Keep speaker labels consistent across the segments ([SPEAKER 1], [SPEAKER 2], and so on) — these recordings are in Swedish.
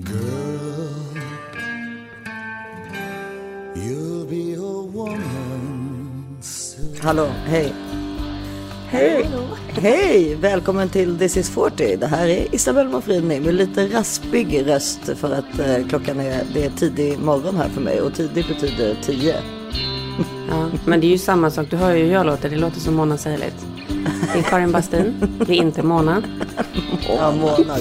[SPEAKER 1] Girl, you'll be a woman soon.
[SPEAKER 2] Hallå, hej. Hej! Hej! Välkommen till This is 40. Det här är Isabelle Monfrini med lite raspig röst för att eh, klockan är, det är tidig morgon här för mig och tidig betyder 10.
[SPEAKER 3] Ja, men det är ju samma sak. Du hör ju hur jag låter. Det låter som Mona Seilitz. Det är Karin Bastin. Det är inte Mona.
[SPEAKER 2] Ja, Mona.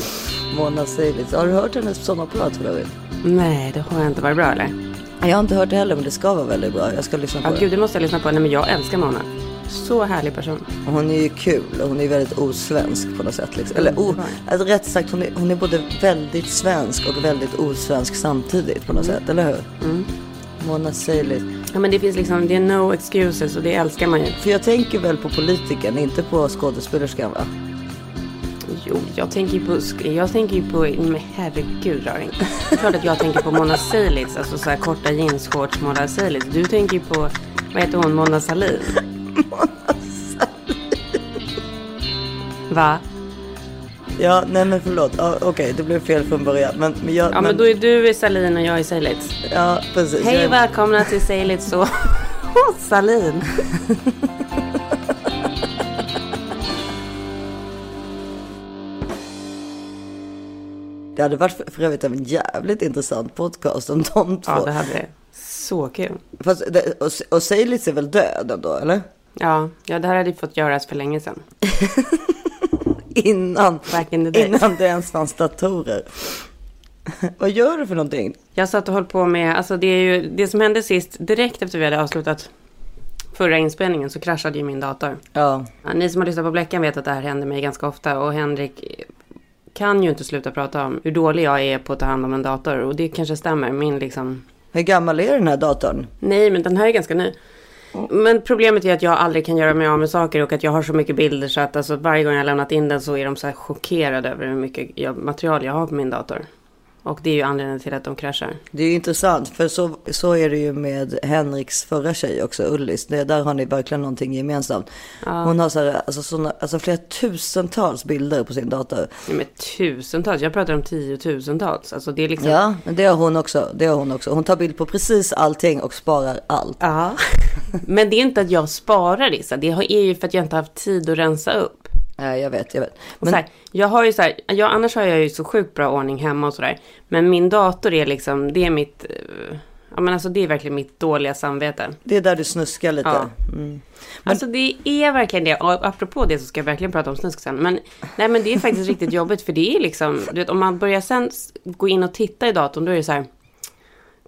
[SPEAKER 2] Mona Seilitz. Har du hört hennes sommarprat för övrigt?
[SPEAKER 3] Nej, det har jag inte. Var det bra eller?
[SPEAKER 2] Jag har inte hört det heller men det ska vara väldigt bra. Jag ska lyssna på
[SPEAKER 3] Ja,
[SPEAKER 2] det.
[SPEAKER 3] gud, det måste jag lyssna på. Nej, men jag älskar Mona. Så härlig person.
[SPEAKER 2] Hon är ju kul och hon är väldigt osvensk på något sätt. Liksom. Eller o, alltså, rätt sagt, hon är, hon är både väldigt svensk och väldigt osvensk samtidigt på något sätt. Eller hur? Mona Seilitz.
[SPEAKER 3] Ja, men det finns liksom, det är no excuses och det älskar man ju.
[SPEAKER 2] För jag tänker väl på politikern, inte på skådespelerskan va?
[SPEAKER 3] Jo, jag tänker ju på, jag tänker ju på, men herregud Raring. Klart att jag tänker på Mona Seilitz, alltså så här korta jeansshorts Mona Seilitz. Du tänker ju på, vad heter hon, Mona Sahlin? Va?
[SPEAKER 2] Ja, nej men förlåt. Ja, Okej, det blev fel från början. Men, men jag...
[SPEAKER 3] Ja, men då är du i Sahlin och jag i Seilitz.
[SPEAKER 2] Ja, precis.
[SPEAKER 3] Hej och välkomna till Seilitz och Sahlin.
[SPEAKER 2] det hade varit för, för övrigt en jävligt intressant podcast om de två.
[SPEAKER 3] Ja, det hade det. Så kul.
[SPEAKER 2] Fast, det, och, och Seilitz är väl död ändå, eller?
[SPEAKER 3] Ja, ja, det här hade ju fått göras för länge sedan.
[SPEAKER 2] Innan, innan det ens fanns datorer. Vad gör du för någonting?
[SPEAKER 3] Jag satt och höll på med, alltså det är ju, det som hände sist, direkt efter vi hade avslutat förra inspelningen så kraschade ju min dator.
[SPEAKER 2] Ja,
[SPEAKER 3] Ja, ni som har lyssnat på Bläckan vet att det här händer mig ganska ofta och Henrik kan ju inte sluta prata om hur dålig jag är på att ta hand om en dator och det kanske stämmer. Min liksom,
[SPEAKER 2] hur gammal är den här datorn?
[SPEAKER 3] nej men den här är ganska ny. Men problemet är att jag aldrig kan göra mig av med saker och att jag har så mycket bilder så att alltså, varje gång jag lämnat in den så är de så här chockerade över hur mycket material jag har på min dator. Och det är ju anledningen till att de kraschar.
[SPEAKER 2] Det är ju intressant, för så, så är det ju med Henriks förra tjej också, Ullis. Det, där har ni verkligen någonting gemensamt. Hon har så här, alltså, såna, alltså flera tusentals bilder på sin dator.
[SPEAKER 3] Nej, men tusentals, jag pratar om tiotusentals. Alltså det är liksom...
[SPEAKER 2] Ja, men det har hon också. Det har hon också. Hon tar bild på precis allting och sparar allt.
[SPEAKER 3] Ja. Men det är inte att jag sparar så det är ju för att jag inte har haft tid att rensa upp.
[SPEAKER 2] Jag vet, jag vet. Men,
[SPEAKER 3] här, jag har ju så här, jag, annars har jag ju så sjukt bra ordning hemma och sådär. Men min dator är liksom, det är mitt, eh, ja men alltså det är verkligen mitt dåliga samvete.
[SPEAKER 2] det är där du snuskar lite.
[SPEAKER 3] Ja.
[SPEAKER 2] Mm.
[SPEAKER 3] Alltså det är verkligen det. Och apropå det så ska jag verkligen prata om snusk sen. Men, nej, men det är faktiskt riktigt jobbigt för det är liksom, du vet om man börjar sen gå in och titta i datorn då är det så här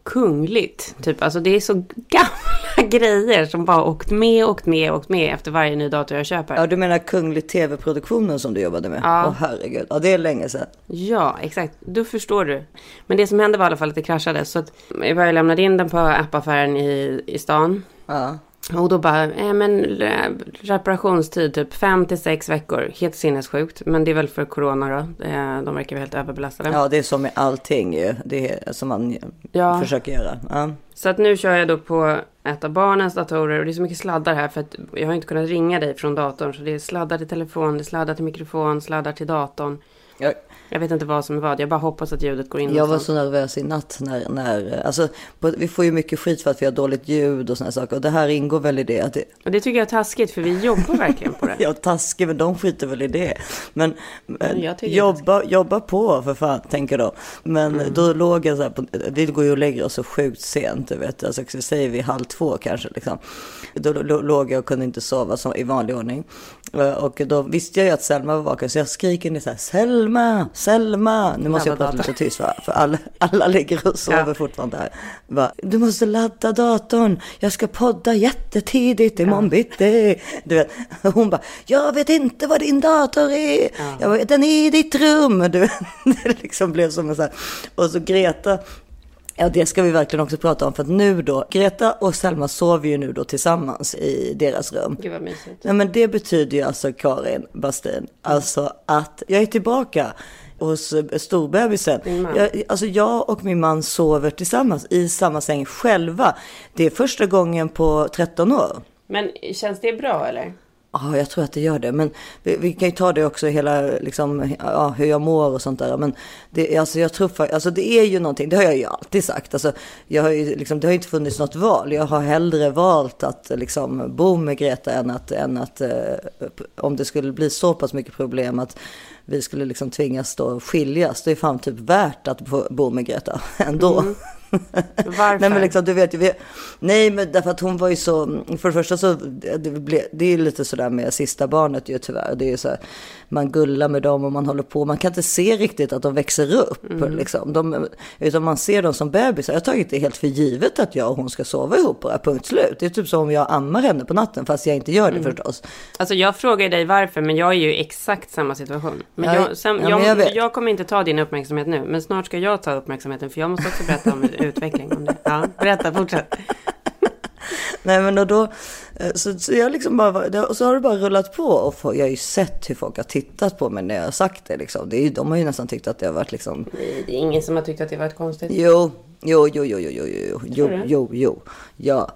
[SPEAKER 3] kungligt. Typ, alltså det är så gamla grejer som bara åkt med, åkt med, åkt med efter varje ny dator jag köper.
[SPEAKER 2] Ja, du menar Kunglig TV-produktionen som du jobbade med?
[SPEAKER 3] Ja.
[SPEAKER 2] Åh herregud, ja det är länge sedan.
[SPEAKER 3] Ja, exakt. Då förstår du. Men det som hände var i alla fall att det kraschade. Så att jag lämnade in den på appaffären i, i stan.
[SPEAKER 2] Ja.
[SPEAKER 3] Och då bara, eh, men eh, reparationstid typ fem till sex veckor. Helt sinnessjukt. Men det är väl för corona då. Eh, De verkar vara helt överbelastade.
[SPEAKER 2] ja, det är som med allting ju. Det är som man
[SPEAKER 3] Ja.
[SPEAKER 2] försöker göra. Ja.
[SPEAKER 3] Så att nu kör jag då på ett av barnens datorer. Och det är så mycket sladdar här. För att jag har inte kunnat ringa dig från datorn. Så det är sladdar till telefon, det är sladdar till mikrofon, sladdar till datorn.
[SPEAKER 2] Jag,
[SPEAKER 3] Jag vet inte vad som är vad. Jag bara hoppas att ljudet går in.
[SPEAKER 2] jag var så nervös i natt när, när alltså, på, vi får ju mycket skit för att vi har dåligt ljud och sådana saker. Och det här ingår väl i det. Att det
[SPEAKER 3] Och det tycker jag är taskigt. För vi jobbar verkligen på det.
[SPEAKER 2] Ja, taskig, men de skiter väl i det. Men, men jobba, jobba på för fan, tänker de. Men
[SPEAKER 3] Mm.
[SPEAKER 2] då låg jag så här på, vi går ju och lägger oss så sjukt sent, du vet. Alltså, så säger vi halv två kanske, liksom. Då lå- låg jag och kunde inte sova som, i vanlig ordning. Eh, Och då visste jag ju att Selma var vaken, så jag skriker ner så här, Selma, Selma. Nu måste jag prata
[SPEAKER 3] datorn.
[SPEAKER 2] lite tyst, va? för alla, alla ligger och sover
[SPEAKER 3] Ja.
[SPEAKER 2] fortfarande här. Va? Du måste ladda datorn, jag ska podda jättetidigt imorgon bitti. Du vet, hon bara, jag vet inte vad din dator är. Jag bara, den är i ditt rum. Du vet, det liksom blev som en så här. Och så Greta, Ja, det ska vi verkligen också prata om. För att nu då, Greta och Selma sover ju nu då tillsammans i deras rum.
[SPEAKER 3] Gud vad mysigt.
[SPEAKER 2] Nej, men det betyder ju alltså, Karin Bastin, alltså att jag är tillbaka hos eh, storbebisen. Jag, alltså jag och min man sover tillsammans i samma säng själva. Det är första gången på 13 år.
[SPEAKER 3] Men känns det bra eller?
[SPEAKER 2] Ja, jag tror att det gör det. Men vi, vi kan ju ta det också hela, liksom, ja, hur jag mår och sånt där. Men det, alltså, jag tror, för, alltså, det är ju någonting, det har jag ju alltid sagt. Alltså, jag har ju, liksom, det har ju inte funnits något val. Jag har hellre valt att liksom, bo med Greta än att, än att eh, om det skulle bli så pass mycket problem att vi skulle liksom tvingas då skiljas. Det är fan typ värt att bo- bo med Greta ändå. Mm.
[SPEAKER 3] Varför?
[SPEAKER 2] Nej men liksom du vet ju, vi, nej men därför att hon var ju så, för det första så, det, blev, det är ju lite sådär med sista barnet ju tyvärr. Det är ju så här, man gullar med dem och man håller på, man kan inte se riktigt att de växer upp liksom. De, utan man ser dem som bebisar. Jag har tagit det helt för givet att jag och hon ska sova ihop bara, punkt slut. Det är typ som om jag ammar henne på natten, fast jag inte gör det förstås.
[SPEAKER 3] Alltså jag frågar dig varför, men jag är ju exakt samma situation. Men
[SPEAKER 2] Ja,
[SPEAKER 3] jag, sen,
[SPEAKER 2] ja,
[SPEAKER 3] jag,
[SPEAKER 2] men jag
[SPEAKER 3] jag, kommer inte ta din uppmärksamhet nu, men snart ska jag ta uppmärksamheten, för jag måste också berätta om utveckling om det. Ja, berätta, fortsätt.
[SPEAKER 2] Nej men och då, eh, så, så jag liksom bara, och så har det bara rullat på. Och få- jag har ju sett hur folk har tittat på mig när jag har sagt det liksom. Det är ju, de har ju nästan tyckt att det har varit liksom
[SPEAKER 3] Det är ingen som har tyckt att det varit konstigt.
[SPEAKER 2] Jo, jo, jo, jo, jo, jo, jo, jo,
[SPEAKER 3] du?
[SPEAKER 2] jo, jo, ja.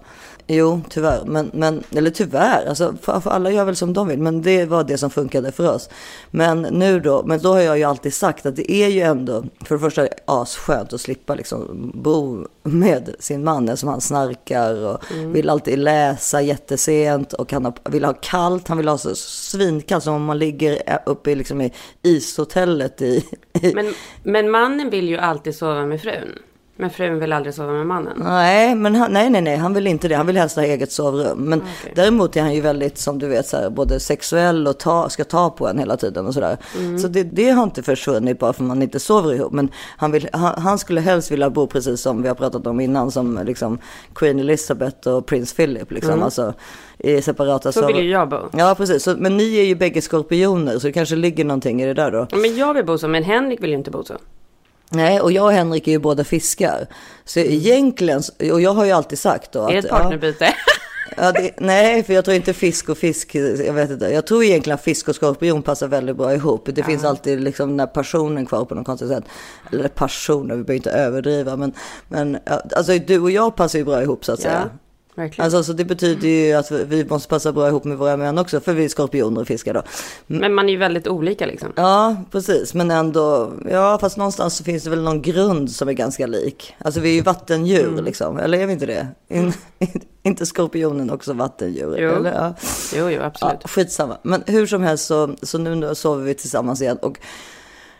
[SPEAKER 2] Jo, tyvärr. Men, men, eller tyvärr, alltså, för, för alla gör väl som de vill. Men det var det som funkade för oss. Men nu då, men då har jag ju alltid sagt att det är ju ändå, för det första asskönt att slippa liksom bo med sin man som han snarkar och vill alltid läsa jättesent och han vill ha kallt, han vill ha så svinkallt som om man ligger uppe i, liksom i ishotellet i, i
[SPEAKER 3] Men, men mannen vill ju alltid sova med frun. Men frun vill aldrig sova med mannen.
[SPEAKER 2] Nej, men han, nej, nej, nej, han vill inte det. Han vill helst ha eget sovrum. Men
[SPEAKER 3] Okej.
[SPEAKER 2] däremot är han ju väldigt, som du vet, så här, både sexuell och ta, ska ta på en hela tiden och sådär. Så det, det har inte försvunnit bara för man inte sover ihop. Men han, vill, han, han skulle helst vilja bo precis som vi har pratat om innan, som liksom Queen Elizabeth och Prins Philip, liksom. Alltså i separata
[SPEAKER 3] Så vill ju jag bo.
[SPEAKER 2] Ja, precis. Så, men ni är ju bägge skorpioner, så det kanske ligger någonting i det där då.
[SPEAKER 3] Men jag vill bo så, men Henrik vill ju inte bo så.
[SPEAKER 2] Nej, och jag och Henrik är ju båda fiskar. Så egentligen, och jag har ju alltid sagt då
[SPEAKER 3] Är det
[SPEAKER 2] att...
[SPEAKER 3] ett
[SPEAKER 2] ja,
[SPEAKER 3] partnerbyte?
[SPEAKER 2] Ja, det, nej, för jag tror inte fisk och fisk, jag vet inte. Jag tror egentligen att fisk och skorpion passar väldigt bra ihop. Det finns alltid liksom den här passionen kvar på något konstigt sätt. Eller passionen, vi behöver inte överdriva. Men, men ja, alltså du och jag passar ju bra ihop så att säga.
[SPEAKER 3] Verkligen.
[SPEAKER 2] Alltså så det betyder ju att vi måste passa bra ihop med våra män också, för vi är skorpioner och fiskar då.
[SPEAKER 3] Men man är ju väldigt olika liksom.
[SPEAKER 2] Ja, precis. Men ändå, ja, fast någonstans så finns det väl någon grund som är ganska lik. Alltså vi är ju vattendjur liksom, eller är vi inte det? In, inte skorpionen också vattendjur?
[SPEAKER 3] Jo.
[SPEAKER 2] Eller? Ja.
[SPEAKER 3] Jo, jo, absolut.
[SPEAKER 2] Ja, skitsamma. Men hur som helst så, så nu sover vi tillsammans igen. Och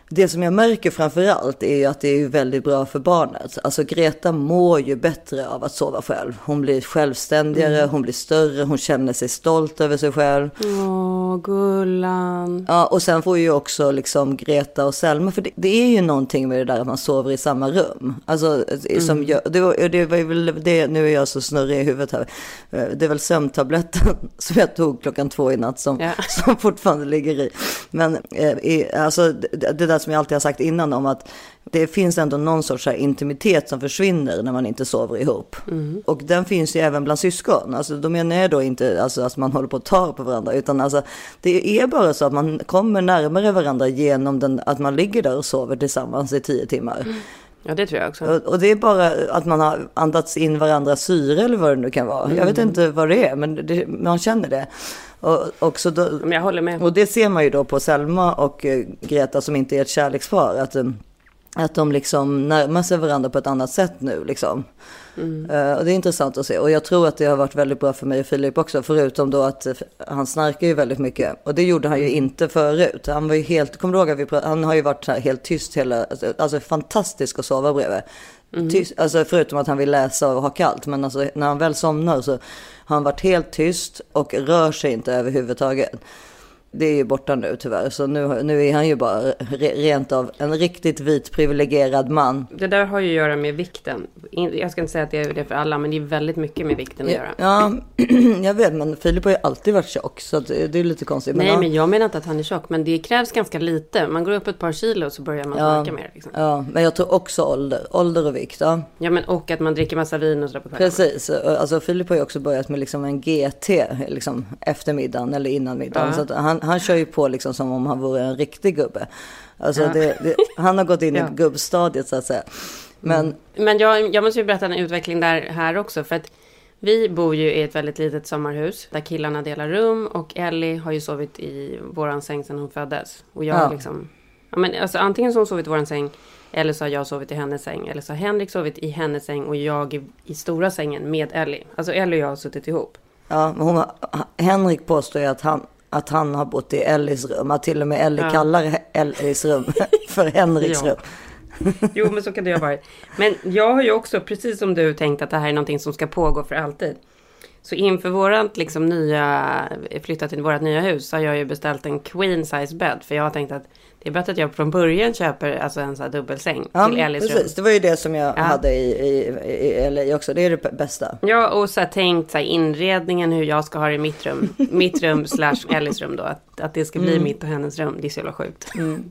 [SPEAKER 2] det som jag märker framför allt är ju att det är väldigt bra för barnet. Alltså Greta mår ju bättre av att sova själv. Hon blir självständigare,
[SPEAKER 3] Mm.
[SPEAKER 2] hon blir större, hon känner sig stolt över sig själv.
[SPEAKER 3] Åh, Gullan.
[SPEAKER 2] Ja, och sen får ju också liksom Greta och Selma, för det, det är ju någonting med det där att man sover i samma rum. Alltså, som gör, det, var, det var väl det, nu är jag så snurrig i huvudet här. Eh, Det är väl sömntabletten som jag tog klockan två i natt som,
[SPEAKER 3] Ja.
[SPEAKER 2] som fortfarande ligger i. Men eh, alltså, det, det där som jag alltid har sagt innan om att det finns ändå någon sorts här intimitet som försvinner när man inte sover ihop. Och den finns ju även bland syskon. Alltså, då menar jag då inte alltså, att man håller på att ta på varandra, utan alltså, det är bara så att man kommer närmare varandra genom den, att man ligger där och sover tillsammans i tio timmar.
[SPEAKER 3] Ja, det tror jag också.
[SPEAKER 2] Och, och det är bara att man har andats in varandras syre eller vad det nu kan vara. Jag vet inte vad det är, men det, man känner det. Och, och, så då,
[SPEAKER 3] jag håller med.
[SPEAKER 2] och det ser man ju då på Selma och eh, Greta som inte är ett kärlekspar. Att, eh, att de liksom närmar sig varandra på ett annat sätt nu. Liksom. Eh, och det är intressant att se. Och jag tror att det har varit väldigt bra för mig och Filip också. Förutom då att han snarkar ju väldigt mycket. Och det gjorde han ju inte förut. Han var ju helt, kommer du ihåg att vi pratade, han har ju varit helt tyst hela, alltså, alltså fantastisk att sova bredvid. Tyst, alltså förutom att han vill läsa och ha kallt. Men alltså när han väl somnar så har han varit helt tyst och rör sig inte överhuvudtaget. Det är ju borta nu tyvärr. Så nu, nu är han ju bara re, rent av en riktigt vit privilegierad man.
[SPEAKER 3] Det där har ju att göra med vikten. Jag ska inte säga att det är det för alla, men det är väldigt mycket med vikten att göra.
[SPEAKER 2] Ja, jag vet, men Filip har ju alltid varit tjock. Så det är lite konstigt.
[SPEAKER 3] Nej,
[SPEAKER 2] ja.
[SPEAKER 3] men jag menar inte att han är tjock, men det krävs ganska lite. Man går upp ett par kilo så börjar man
[SPEAKER 2] Ja.
[SPEAKER 3] mer. Liksom.
[SPEAKER 2] Ja, men jag tror också ålder, ålder och vikt. Ja.
[SPEAKER 3] Ja, men och att man dricker massa vin och sådär på kvällen.
[SPEAKER 2] Precis, alltså Filip har ju också börjat med liksom en GT liksom efter middagen eller innan middagen.
[SPEAKER 3] Ja.
[SPEAKER 2] Så han, han kör ju på liksom som om han vore en riktig gubbe. Alltså
[SPEAKER 3] Ja.
[SPEAKER 2] det, det, han har gått in i gubbstadiet så att säga. Men
[SPEAKER 3] Men jag, jag måste ju berätta en utveckling där här också. För att Vi bor ju i ett väldigt litet sommarhus där killarna delar rum och Ellie har ju sovit i våran säng sedan hon föddes. Och jag
[SPEAKER 2] Ja.
[SPEAKER 3] liksom... Ja, men alltså, antingen så har hon sovit i våran säng eller så har jag sovit i hennes säng. Eller så har Henrik sovit i hennes säng och jag i, i stora sängen med Ellie. Alltså Ellie och jag har suttit ihop.
[SPEAKER 2] Ja, men hon, Henrik påstår ju att han, att han har bott i Ellis rum. Att till och med Ellie
[SPEAKER 3] Ja.
[SPEAKER 2] kallar Ellis rum för Henriks
[SPEAKER 3] Ja.
[SPEAKER 2] rum.
[SPEAKER 3] Jo, men så kan det ju ha varit. Men jag har ju också, precis som du, tänkt att det här är någonting som ska pågå för alltid. Så inför vårat liksom nya, flytta till vårt nya hus så har jag ju beställt en queen size bed. För jag har tänkt att det är bättre att jag från början köper alltså en sån här dubbelsäng
[SPEAKER 2] Ja,
[SPEAKER 3] till Ellis
[SPEAKER 2] precis.
[SPEAKER 3] rum.
[SPEAKER 2] Det var ju det som jag
[SPEAKER 3] Ja.
[SPEAKER 2] hade i, i, i LA också. Det är det bästa.
[SPEAKER 3] Ja, och så här tänkt så här, inredningen, hur jag ska ha det i mitt rum. mitt rum slash Ellis rum då. Att, att det ska bli mitt och hennes rum. Det är så jävla sjukt.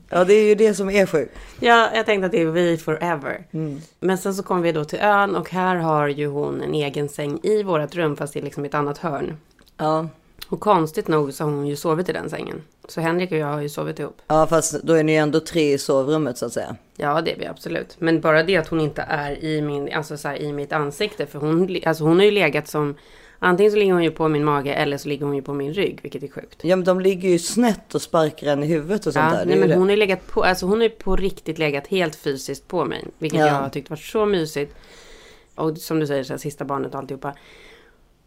[SPEAKER 2] Ja, det är ju det som är sjukt.
[SPEAKER 3] Ja, jag tänkte att det är vi forever.
[SPEAKER 2] Mm.
[SPEAKER 3] Men sen så kom vi då till ön och här har ju hon en egen säng i vårt rum fast det är liksom ett annat hörn.
[SPEAKER 2] Ja.
[SPEAKER 3] Och konstigt nog så har hon ju sovit i den sängen. Så Henrik och jag har ju sovit ihop.
[SPEAKER 2] ja, fast då är ni ju ändå tre i sovrummet så att säga.
[SPEAKER 3] Ja, det är vi absolut. Men bara det att hon inte är i, min, alltså så här, i mitt ansikte. För hon, alltså hon har ju legat som... Antingen så ligger hon ju på min mage eller så ligger hon ju på min rygg, vilket är sjukt.
[SPEAKER 2] Ja, men de ligger ju snett och sparkar en i huvudet och sånt
[SPEAKER 3] Ja,
[SPEAKER 2] där.
[SPEAKER 3] Nej,
[SPEAKER 2] är
[SPEAKER 3] men hon har legat på, alltså hon ju på riktigt legat helt fysiskt på mig. Vilket
[SPEAKER 2] Ja.
[SPEAKER 3] jag har tyckt varit så mysigt. Och som du säger, så här, sista barnet och alltihopa.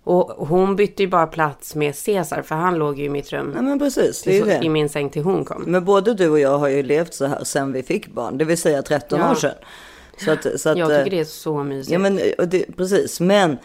[SPEAKER 3] Och hon bytte ju bara plats med Cesar, för han låg ju i mitt rum.
[SPEAKER 2] Ja, men precis. Det är
[SPEAKER 3] så, I
[SPEAKER 2] det.
[SPEAKER 3] min säng till hon kom.
[SPEAKER 2] Men både du och jag har ju levt så här sedan vi fick barn. Det vill säga 13
[SPEAKER 3] Ja.
[SPEAKER 2] år sedan. Så att, så att,
[SPEAKER 3] jag
[SPEAKER 2] eh,
[SPEAKER 3] tycker det är så mysigt.
[SPEAKER 2] Ja, men det, precis. Men eh,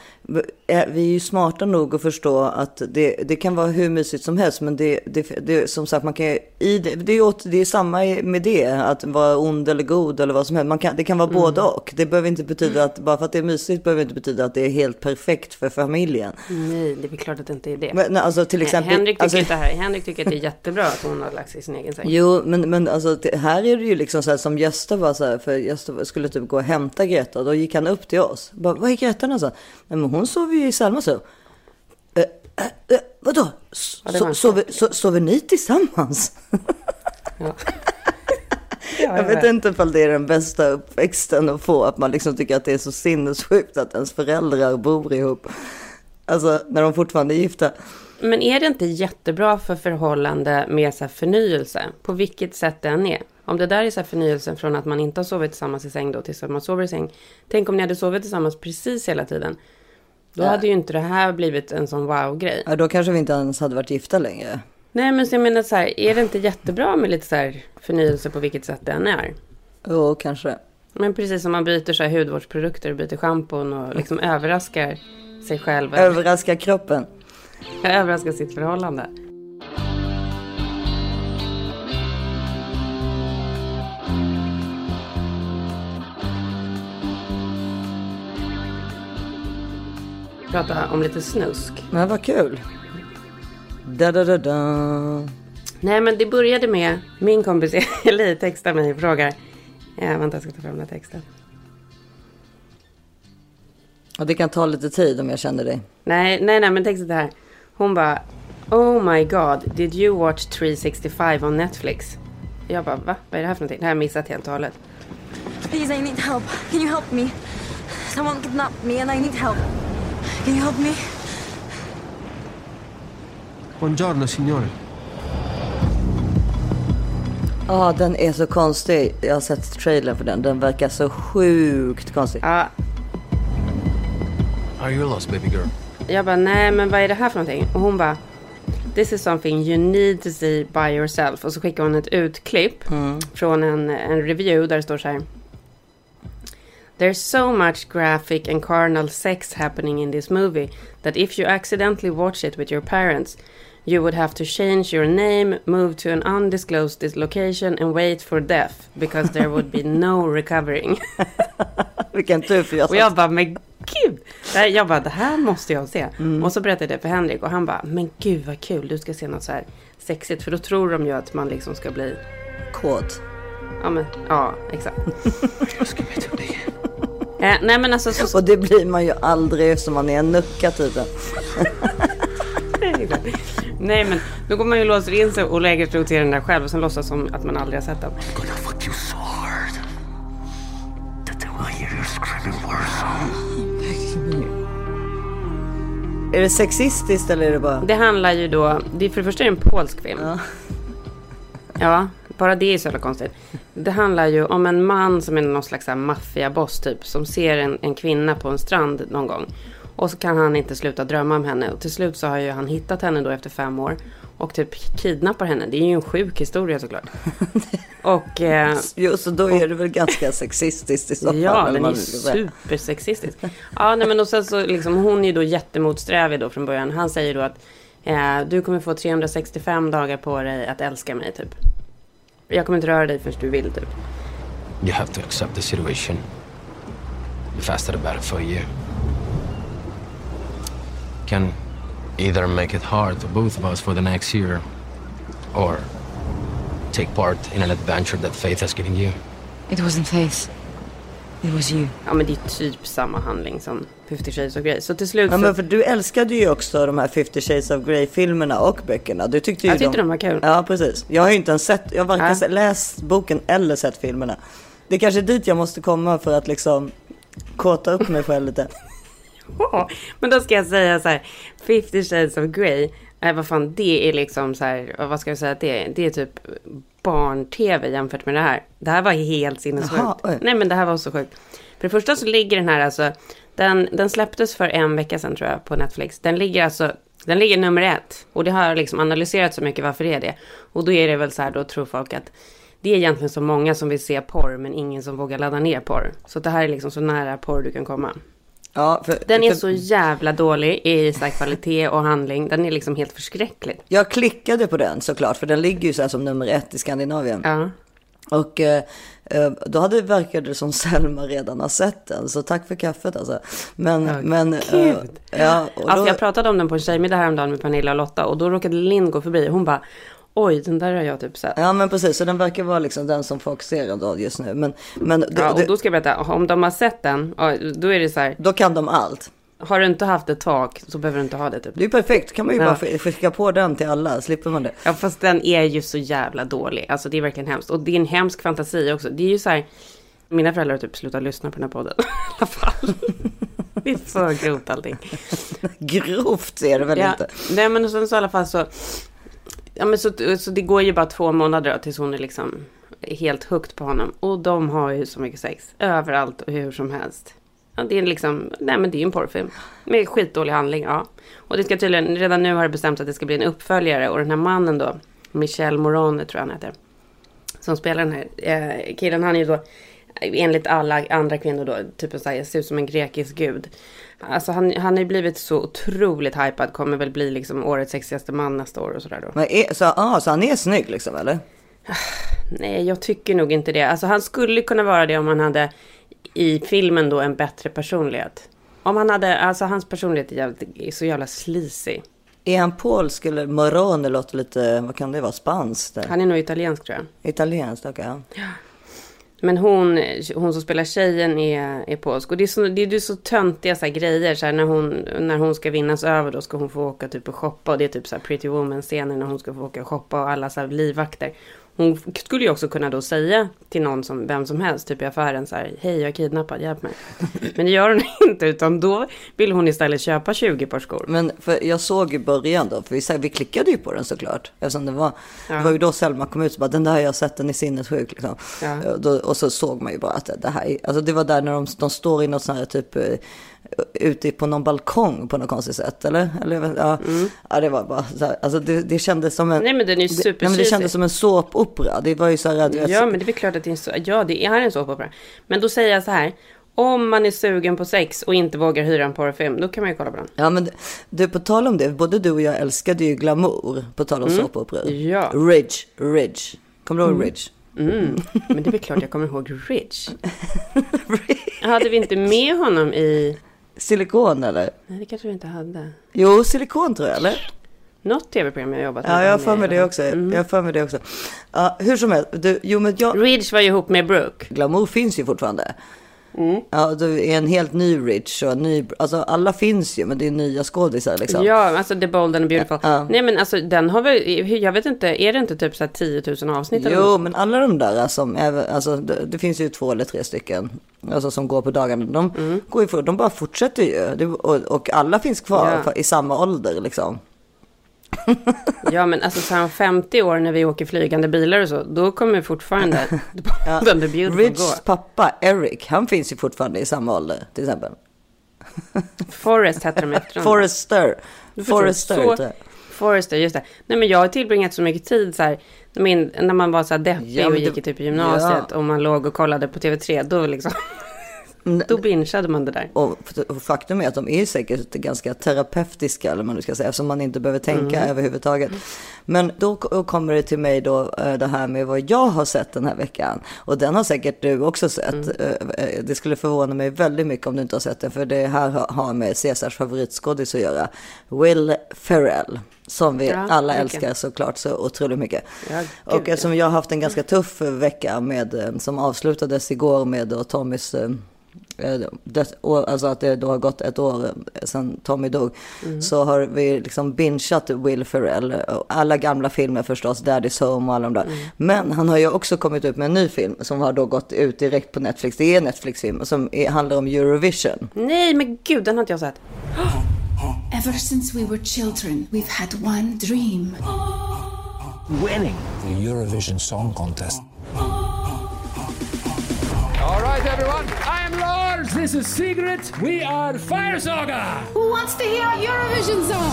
[SPEAKER 2] vi är ju smarta nog att förstå att det, det kan vara hur mysigt som helst. Men det, det, det som sagt, man kan i det, det, är, åt, det är samma med det. Att vara ond eller god eller vad som helst. Man kan, det kan vara både och. Det behöver inte betyda att bara för att det är mysigt behöver inte betyda att det är helt perfekt för familjen.
[SPEAKER 3] Nej, det är klart att det inte är det.
[SPEAKER 2] Men alltså till
[SPEAKER 3] Nej,
[SPEAKER 2] exempel.
[SPEAKER 3] Henrik, tycker
[SPEAKER 2] alltså,
[SPEAKER 3] inte här, Henrik tycker att det är jättebra att hon har lagt sig i sin egen säng.
[SPEAKER 2] Jo, men, men alltså, här är det ju liksom så här som Gösta var så här, för Gösta skulle typ gå och hämta Greta. Då gick han upp till oss. Bara, Vad är Greta någonstans? Nej, men hon sover ju i Selmas rum. Eh, eh, eh, vadå? S-
[SPEAKER 3] Ja,
[SPEAKER 2] so, sover, so, sover ni tillsammans?
[SPEAKER 3] Ja.
[SPEAKER 2] Jag vet inte ifall det är den bästa uppväxten att få. Att man liksom tycker att det är så sinnessjukt att ens föräldrar bor ihop. Alltså när de fortfarande är gifta.
[SPEAKER 3] Men är det inte jättebra för förhållande med så förnyelse? På vilket sätt den är? Om det där är så förnyelsen från att man inte har sovit tillsammans i säng då tills att man sover i säng. Tänk om ni hade sovit tillsammans precis hela tiden. Då
[SPEAKER 2] Ja.
[SPEAKER 3] hade ju inte det här blivit en sån wow-grej.
[SPEAKER 2] Ja, då kanske vi inte ens hade varit gifta längre.
[SPEAKER 3] Nej, men så jag menar så här, är det inte jättebra med lite så här förnyelse på vilket sätt den är?
[SPEAKER 2] Jo, kanske.
[SPEAKER 3] Men precis som man byter så här hudvårdsprodukter och byter schampon och liksom överraskar sig själv.
[SPEAKER 2] Överraska kroppen.
[SPEAKER 3] överraskar sitt förhållande. Prata om lite snusk.
[SPEAKER 2] Men vad kul. Da, da, da, da.
[SPEAKER 3] Nej, men det började med min kompis Eli textar mig och frågar. Ja, vänta, jag ska ta fram den här texten.
[SPEAKER 2] Och det kan ta lite tid om jag känner dig.
[SPEAKER 3] Nej, nej, nej, men texten är här. Hon bara. Oh my god, did you watch 365 on Netflix? Jag bara, va? Vad är det här för någonting? Det här har jag missat helt och hållet.
[SPEAKER 4] Please, I need help. Can you help me? Someone kidnapped me and I need help. Can you help me?
[SPEAKER 5] Buongiorno signore.
[SPEAKER 2] Ja, den är så konstig. Jag har sett trailern för den. Den verkar så sjukt konstig.
[SPEAKER 3] Ja,
[SPEAKER 5] Are you lost baby girl?
[SPEAKER 3] jag bara, nej, men vad är det här för någonting? Och hon bara, this is something you need to see by yourself. Och så skickar hon ett utklipp från en, en review där det står så här. There's so much graphic and carnal sex happening in this movie that if you accidentally watch it with your parents, you would have to change your name, move to an undisclosed dis- location and wait for death because there would be no recovering.
[SPEAKER 2] Vilken tur för jag
[SPEAKER 3] Och jag bara, men gud! Jag bara, det här måste jag se. Och så berättade jag det för Henrik och han bara, men gud vad kul, du ska se något så här sexigt. För då tror de ju att man liksom ska bli,
[SPEAKER 2] kåt.
[SPEAKER 3] ja men, ja exakt. eh, nej men alltså, så,
[SPEAKER 2] Och det blir man ju aldrig eftersom man är en nucka tiden.
[SPEAKER 3] nej men då går man ju och låser in sig och lägger sig ser den där själv och sen låtsas som att man aldrig har sett den.
[SPEAKER 1] Gonna fuck you so hard that they will hear you screaming worse.
[SPEAKER 2] Är det sexistiskt eller är det bara...
[SPEAKER 3] Det handlar ju då, det är för det första är det en polsk film.
[SPEAKER 2] Ja.
[SPEAKER 3] Ja, bara det är så jävla konstigt. Det handlar ju om en man som är någon slags maffiaboss typ. Som ser en, en kvinna på en strand någon gång. Och så kan han inte sluta drömma om henne. Och till slut så har ju han hittat henne då efter fem år. Och typ kidnappar henne. Det är ju en sjuk historia såklart. Och... Eh,
[SPEAKER 2] Jo, så då är det väl ganska sexistiskt i så fall.
[SPEAKER 3] Ja, den är supersexistisk. Ja, nej, men och sen så liksom, hon är ju då jättemotsträvig då från början. Han säger då att eh, du kommer få 365 dagar på dig att älska mig typ. Jag kommer inte röra dig förrän du vill typ.
[SPEAKER 5] You have to accept the situation. The faster the better for you. Can either make it hard for both of us for the next year, or take part in an adventure that faith has given you.
[SPEAKER 4] It wasn't Faith. It was you.
[SPEAKER 3] Ja, men det är typ samma handling som 50 Shades of Grey. Så till slut
[SPEAKER 2] Ja,
[SPEAKER 3] så...
[SPEAKER 2] men för du älskade ju också de här 50 Shades of Grey-filmerna och böckerna. Du tyckte ju
[SPEAKER 3] Jag tyckte de var kul.
[SPEAKER 2] Ja, precis. Jag har ju inte ens sett, jag har varken
[SPEAKER 3] Ja.
[SPEAKER 2] läst boken eller sett filmerna. Det är kanske dit jag måste komma för att liksom kåta upp mig själv lite.
[SPEAKER 3] Ja, men då ska jag säga så här. 50 Shades of Grey. Eh, vad fan, det är liksom så här. Vad ska jag säga att det är? Det är typ barn-tv jämfört med det här. Det här var helt sinnessjukt. Nej, men det här var så sjukt. För det första så ligger den här alltså. Den, den släpptes för en vecka sedan tror jag på Netflix. Den ligger alltså. Den ligger nummer ett. Och det har liksom analyserat så mycket varför det är det. Och då är det väl så här, då tror folk att det är egentligen så många som vill se porr, men ingen som vågar ladda ner porr. Så det här är liksom så nära porr du kan komma.
[SPEAKER 2] Ja, för,
[SPEAKER 3] Den är
[SPEAKER 2] för
[SPEAKER 3] så jävla dålig i så kvalitet och handling. Den är liksom helt förskräcklig.
[SPEAKER 2] Jag klickade på den såklart, för den ligger ju så här som nummer ett i Skandinavien.
[SPEAKER 3] Ja.
[SPEAKER 2] Och eh, eh, då hade verkade det som Selma redan har sett den, så tack för kaffet alltså. Men,
[SPEAKER 3] Ja,
[SPEAKER 2] men... eh, ja,
[SPEAKER 3] Alltså
[SPEAKER 2] då,
[SPEAKER 3] jag pratade om den på en tjejmiddag häromdagen med Pernilla och Lotta och då råkade Linn gå förbi. Hon bara, oj den där har jag typ sett.
[SPEAKER 2] ja, men precis, så den verkar vara liksom den som folk ser ändå just nu. Men, men det,
[SPEAKER 3] Ja, och då ska jag berätta, om de har sett den, då är det så här,
[SPEAKER 2] då kan de allt.
[SPEAKER 3] har du inte haft ett tak så behöver du inte ha det typ.
[SPEAKER 2] Det är perfekt, kan man ju
[SPEAKER 3] Ja.
[SPEAKER 2] bara sk- skicka på den till alla, slipper man det.
[SPEAKER 3] Ja fast den är ju så jävla dålig. Alltså det är verkligen hemskt. Och det är en hemsk fantasi också. Det är ju så här. Mina föräldrar har typ slutat lyssna på den här podden. I alla fall. Det är för grovt allting.
[SPEAKER 2] Grovt är det väl
[SPEAKER 3] Ja,
[SPEAKER 2] inte?
[SPEAKER 3] nej men sen så i alla fall så. Ja men så, så det går ju bara två månader då, tills hon är liksom helt hooked på honom. Och de har ju så mycket sex. Överallt och hur som helst. Ja, det är liksom, nej men det är ju en porrfilm. Med skitdålig handling, ja. Och det ska tydligen, redan nu har det bestämts att det ska bli en uppföljare. Och den här mannen då, Michel Morone tror jag han heter. Som spelar den här eh, killen, han är ju då enligt alla andra kvinnor då, typ så här, ser ut som en grekisk gud. Alltså han, han har ju blivit så otroligt hypad, kommer väl bli liksom årets sexigaste man nästa år och sådär då.
[SPEAKER 2] Men är, så, ah, så han är snygg liksom eller?
[SPEAKER 3] Nej, jag tycker nog inte det. Alltså han skulle kunna vara det om han hade i filmen då en bättre personlighet. Om han hade, alltså hans personlighet är, jävligt, är så jävla sleazy.
[SPEAKER 2] Är han polsk eller morone låter lite, vad kan det vara, spanskt?
[SPEAKER 3] Han är nog italiensk tror jag.
[SPEAKER 2] Italienskt, okej. ja.
[SPEAKER 3] Men hon, hon som spelar tjejen är, är polsk. Och det är så, det är så töntiga så här grejer. Så här, när, hon, när hon ska vinnas över då ska hon få åka typ och shoppa. Och det är typ så här Pretty Woman-scener när hon ska få åka och shoppa. Och alla så här livvakter. Hon skulle ju också kunna då säga till någon som, vem som helst, typ i affären så här, hej jag är kidnappad, hjälp mig. Men det gör hon inte, utan då vill hon istället köpa 20 par skor.
[SPEAKER 2] Men för jag såg i början då, för vi, vi klickade ju på den såklart. Eftersom det var,
[SPEAKER 3] Ja.
[SPEAKER 2] det var ju då Selma kom ut och bara, den där har jag sett, den är sinnessjuk. Liksom.
[SPEAKER 3] Ja.
[SPEAKER 2] Och Då, och så såg man ju bara att det, här, är- alltså det var där när de, de står i något sånt här typ, eh, ute på någon balkong på något konstigt sätt, eller? eller jag vet- ja. ja, det var bara så här, alltså det, det kändes som en...
[SPEAKER 3] Mm. Nej men den är ju
[SPEAKER 2] men det kändes som en såpopera. Det var ju så här, vet,
[SPEAKER 3] Ja men det är klart att det är så, ja det är en såpopera. Men då säger jag så här, om man är sugen på sex och inte vågar hyra en porrfilm, då kan man ju kolla på den.
[SPEAKER 2] Ja men du, på tal om det, både du och jag älskade ju glamour, på tal om såpoperor.
[SPEAKER 3] Mm. Ja.
[SPEAKER 2] Ridge, Ridge. Kommer du ihåg Ridge?
[SPEAKER 3] Mm. Men det är väl klart jag kommer ihåg Rich. Hade vi inte med honom i...
[SPEAKER 2] Silikon eller?
[SPEAKER 3] Nej det kanske vi inte hade.
[SPEAKER 2] Jo, silikon tror jag, eller?
[SPEAKER 3] Något tv-program jag jobbat med.
[SPEAKER 2] Ja, jag har för mig det också.
[SPEAKER 3] Mm.
[SPEAKER 2] Jag för mig det också. Ja, hur som helst, du, jo men jag...
[SPEAKER 3] Ridge var ju ihop med Brooke.
[SPEAKER 2] Glamour finns ju fortfarande. Ja, det är en helt ny Rich och en ny, alltså alla finns ju men det är nya skådisar liksom.
[SPEAKER 3] Ja, alltså The Bold and the Beautiful.
[SPEAKER 2] Ja.
[SPEAKER 3] Nej men alltså den har väl, jag vet inte, är det inte typ så här 10 000 avsnitt eller
[SPEAKER 2] Jo,
[SPEAKER 3] något?
[SPEAKER 2] men alla de där som, även- alltså det, det finns ju två eller tre stycken, alltså som går på dagarna, de,
[SPEAKER 3] Mm.
[SPEAKER 2] går ju de bara fortsätter ju. Och, och alla finns kvar
[SPEAKER 3] Ja.
[SPEAKER 2] i samma ålder liksom.
[SPEAKER 3] Ja men alltså så här om 50 år när vi åker flygande bilar och så, då kommer fortfarande and the Beautiful
[SPEAKER 2] Richs
[SPEAKER 3] gå.
[SPEAKER 2] pappa Eric, han finns ju fortfarande i samma ålder till exempel.
[SPEAKER 3] Forrest hette de efter.
[SPEAKER 2] Forrester. Forrester.
[SPEAKER 3] så-. Forrester, just det. Nej men jag har tillbringat så mycket tid så här, min, när man var så här deppig
[SPEAKER 2] Ja,
[SPEAKER 3] och gick i typ gymnasiet och man låg och kollade på TV3, då liksom, då bingeade man det där.
[SPEAKER 2] Och och faktum är att de är säkert ganska terapeutiska, eller man nu ska säga, eftersom man inte behöver tänka
[SPEAKER 3] Mm.
[SPEAKER 2] överhuvudtaget. Men då kommer det till mig då eh, det här med vad jag har sett den här veckan. Och den har säkert du också sett.
[SPEAKER 3] Mm.
[SPEAKER 2] Eh, eh, Det skulle förvåna mig väldigt mycket om du inte har sett den, för det här har- med Caesars favoritskådis att göra. Will Ferrell. Som vi
[SPEAKER 3] Ja,
[SPEAKER 2] alla
[SPEAKER 3] mycket.
[SPEAKER 2] älskar såklart så otroligt mycket.
[SPEAKER 3] Ja, gud,
[SPEAKER 2] och eftersom jag har haft en ganska tuff vecka med, som avslutades igår med då Tommys det, och, alltså att det då har gått ett år eh, sedan Tommy dog,
[SPEAKER 3] Mm.
[SPEAKER 2] så har vi liksom bingeat Will Ferrell. Och alla gamla filmer förstås, Daddy's Home och alla de där.
[SPEAKER 3] Mm.
[SPEAKER 2] Men han har ju också kommit ut med en ny film som har då gått ut direkt på Netflix. Det är en Netflix-film som är, handlar om Eurovision.
[SPEAKER 3] Nej men gud, den har inte jag sett.
[SPEAKER 6] Ever since we were children, we've had one dream.
[SPEAKER 1] Winning.
[SPEAKER 7] the Eurovision Song Contest.
[SPEAKER 8] All right, everyone. Lars. This is Sigrid. We are Fire Saga.
[SPEAKER 6] Who wants to hear Eurovision song?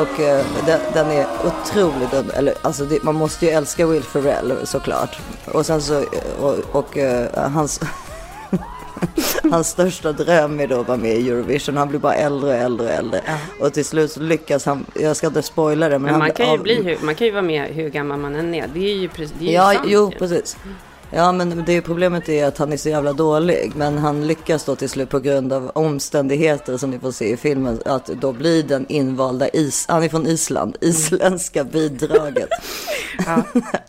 [SPEAKER 2] Och eh, den, den är otroligt eller alltså det, man måste ju älska Will Ferrell såklart. Och sen så, eh, och, och eh, hans, hans största dröm är då att vara med i Eurovision. Han blir bara äldre och äldre och äldre. Och till slut så lyckas han, jag ska inte spoila det, men,
[SPEAKER 3] Men
[SPEAKER 2] han
[SPEAKER 3] man kan ju,
[SPEAKER 2] av-
[SPEAKER 3] bli, hur- man kan ju vara med hur gammal man än är. Det är ju, det är ju
[SPEAKER 2] Ja,
[SPEAKER 3] sant
[SPEAKER 2] jo,
[SPEAKER 3] ju.
[SPEAKER 2] precis. Ja, men det problemet är att han är så jävla dålig. Men han lyckas då till slut på grund av omständigheter som ni får se i filmen. Att då blir den invalda is... Han är från Island. Isländska bidraget.
[SPEAKER 3] Ja.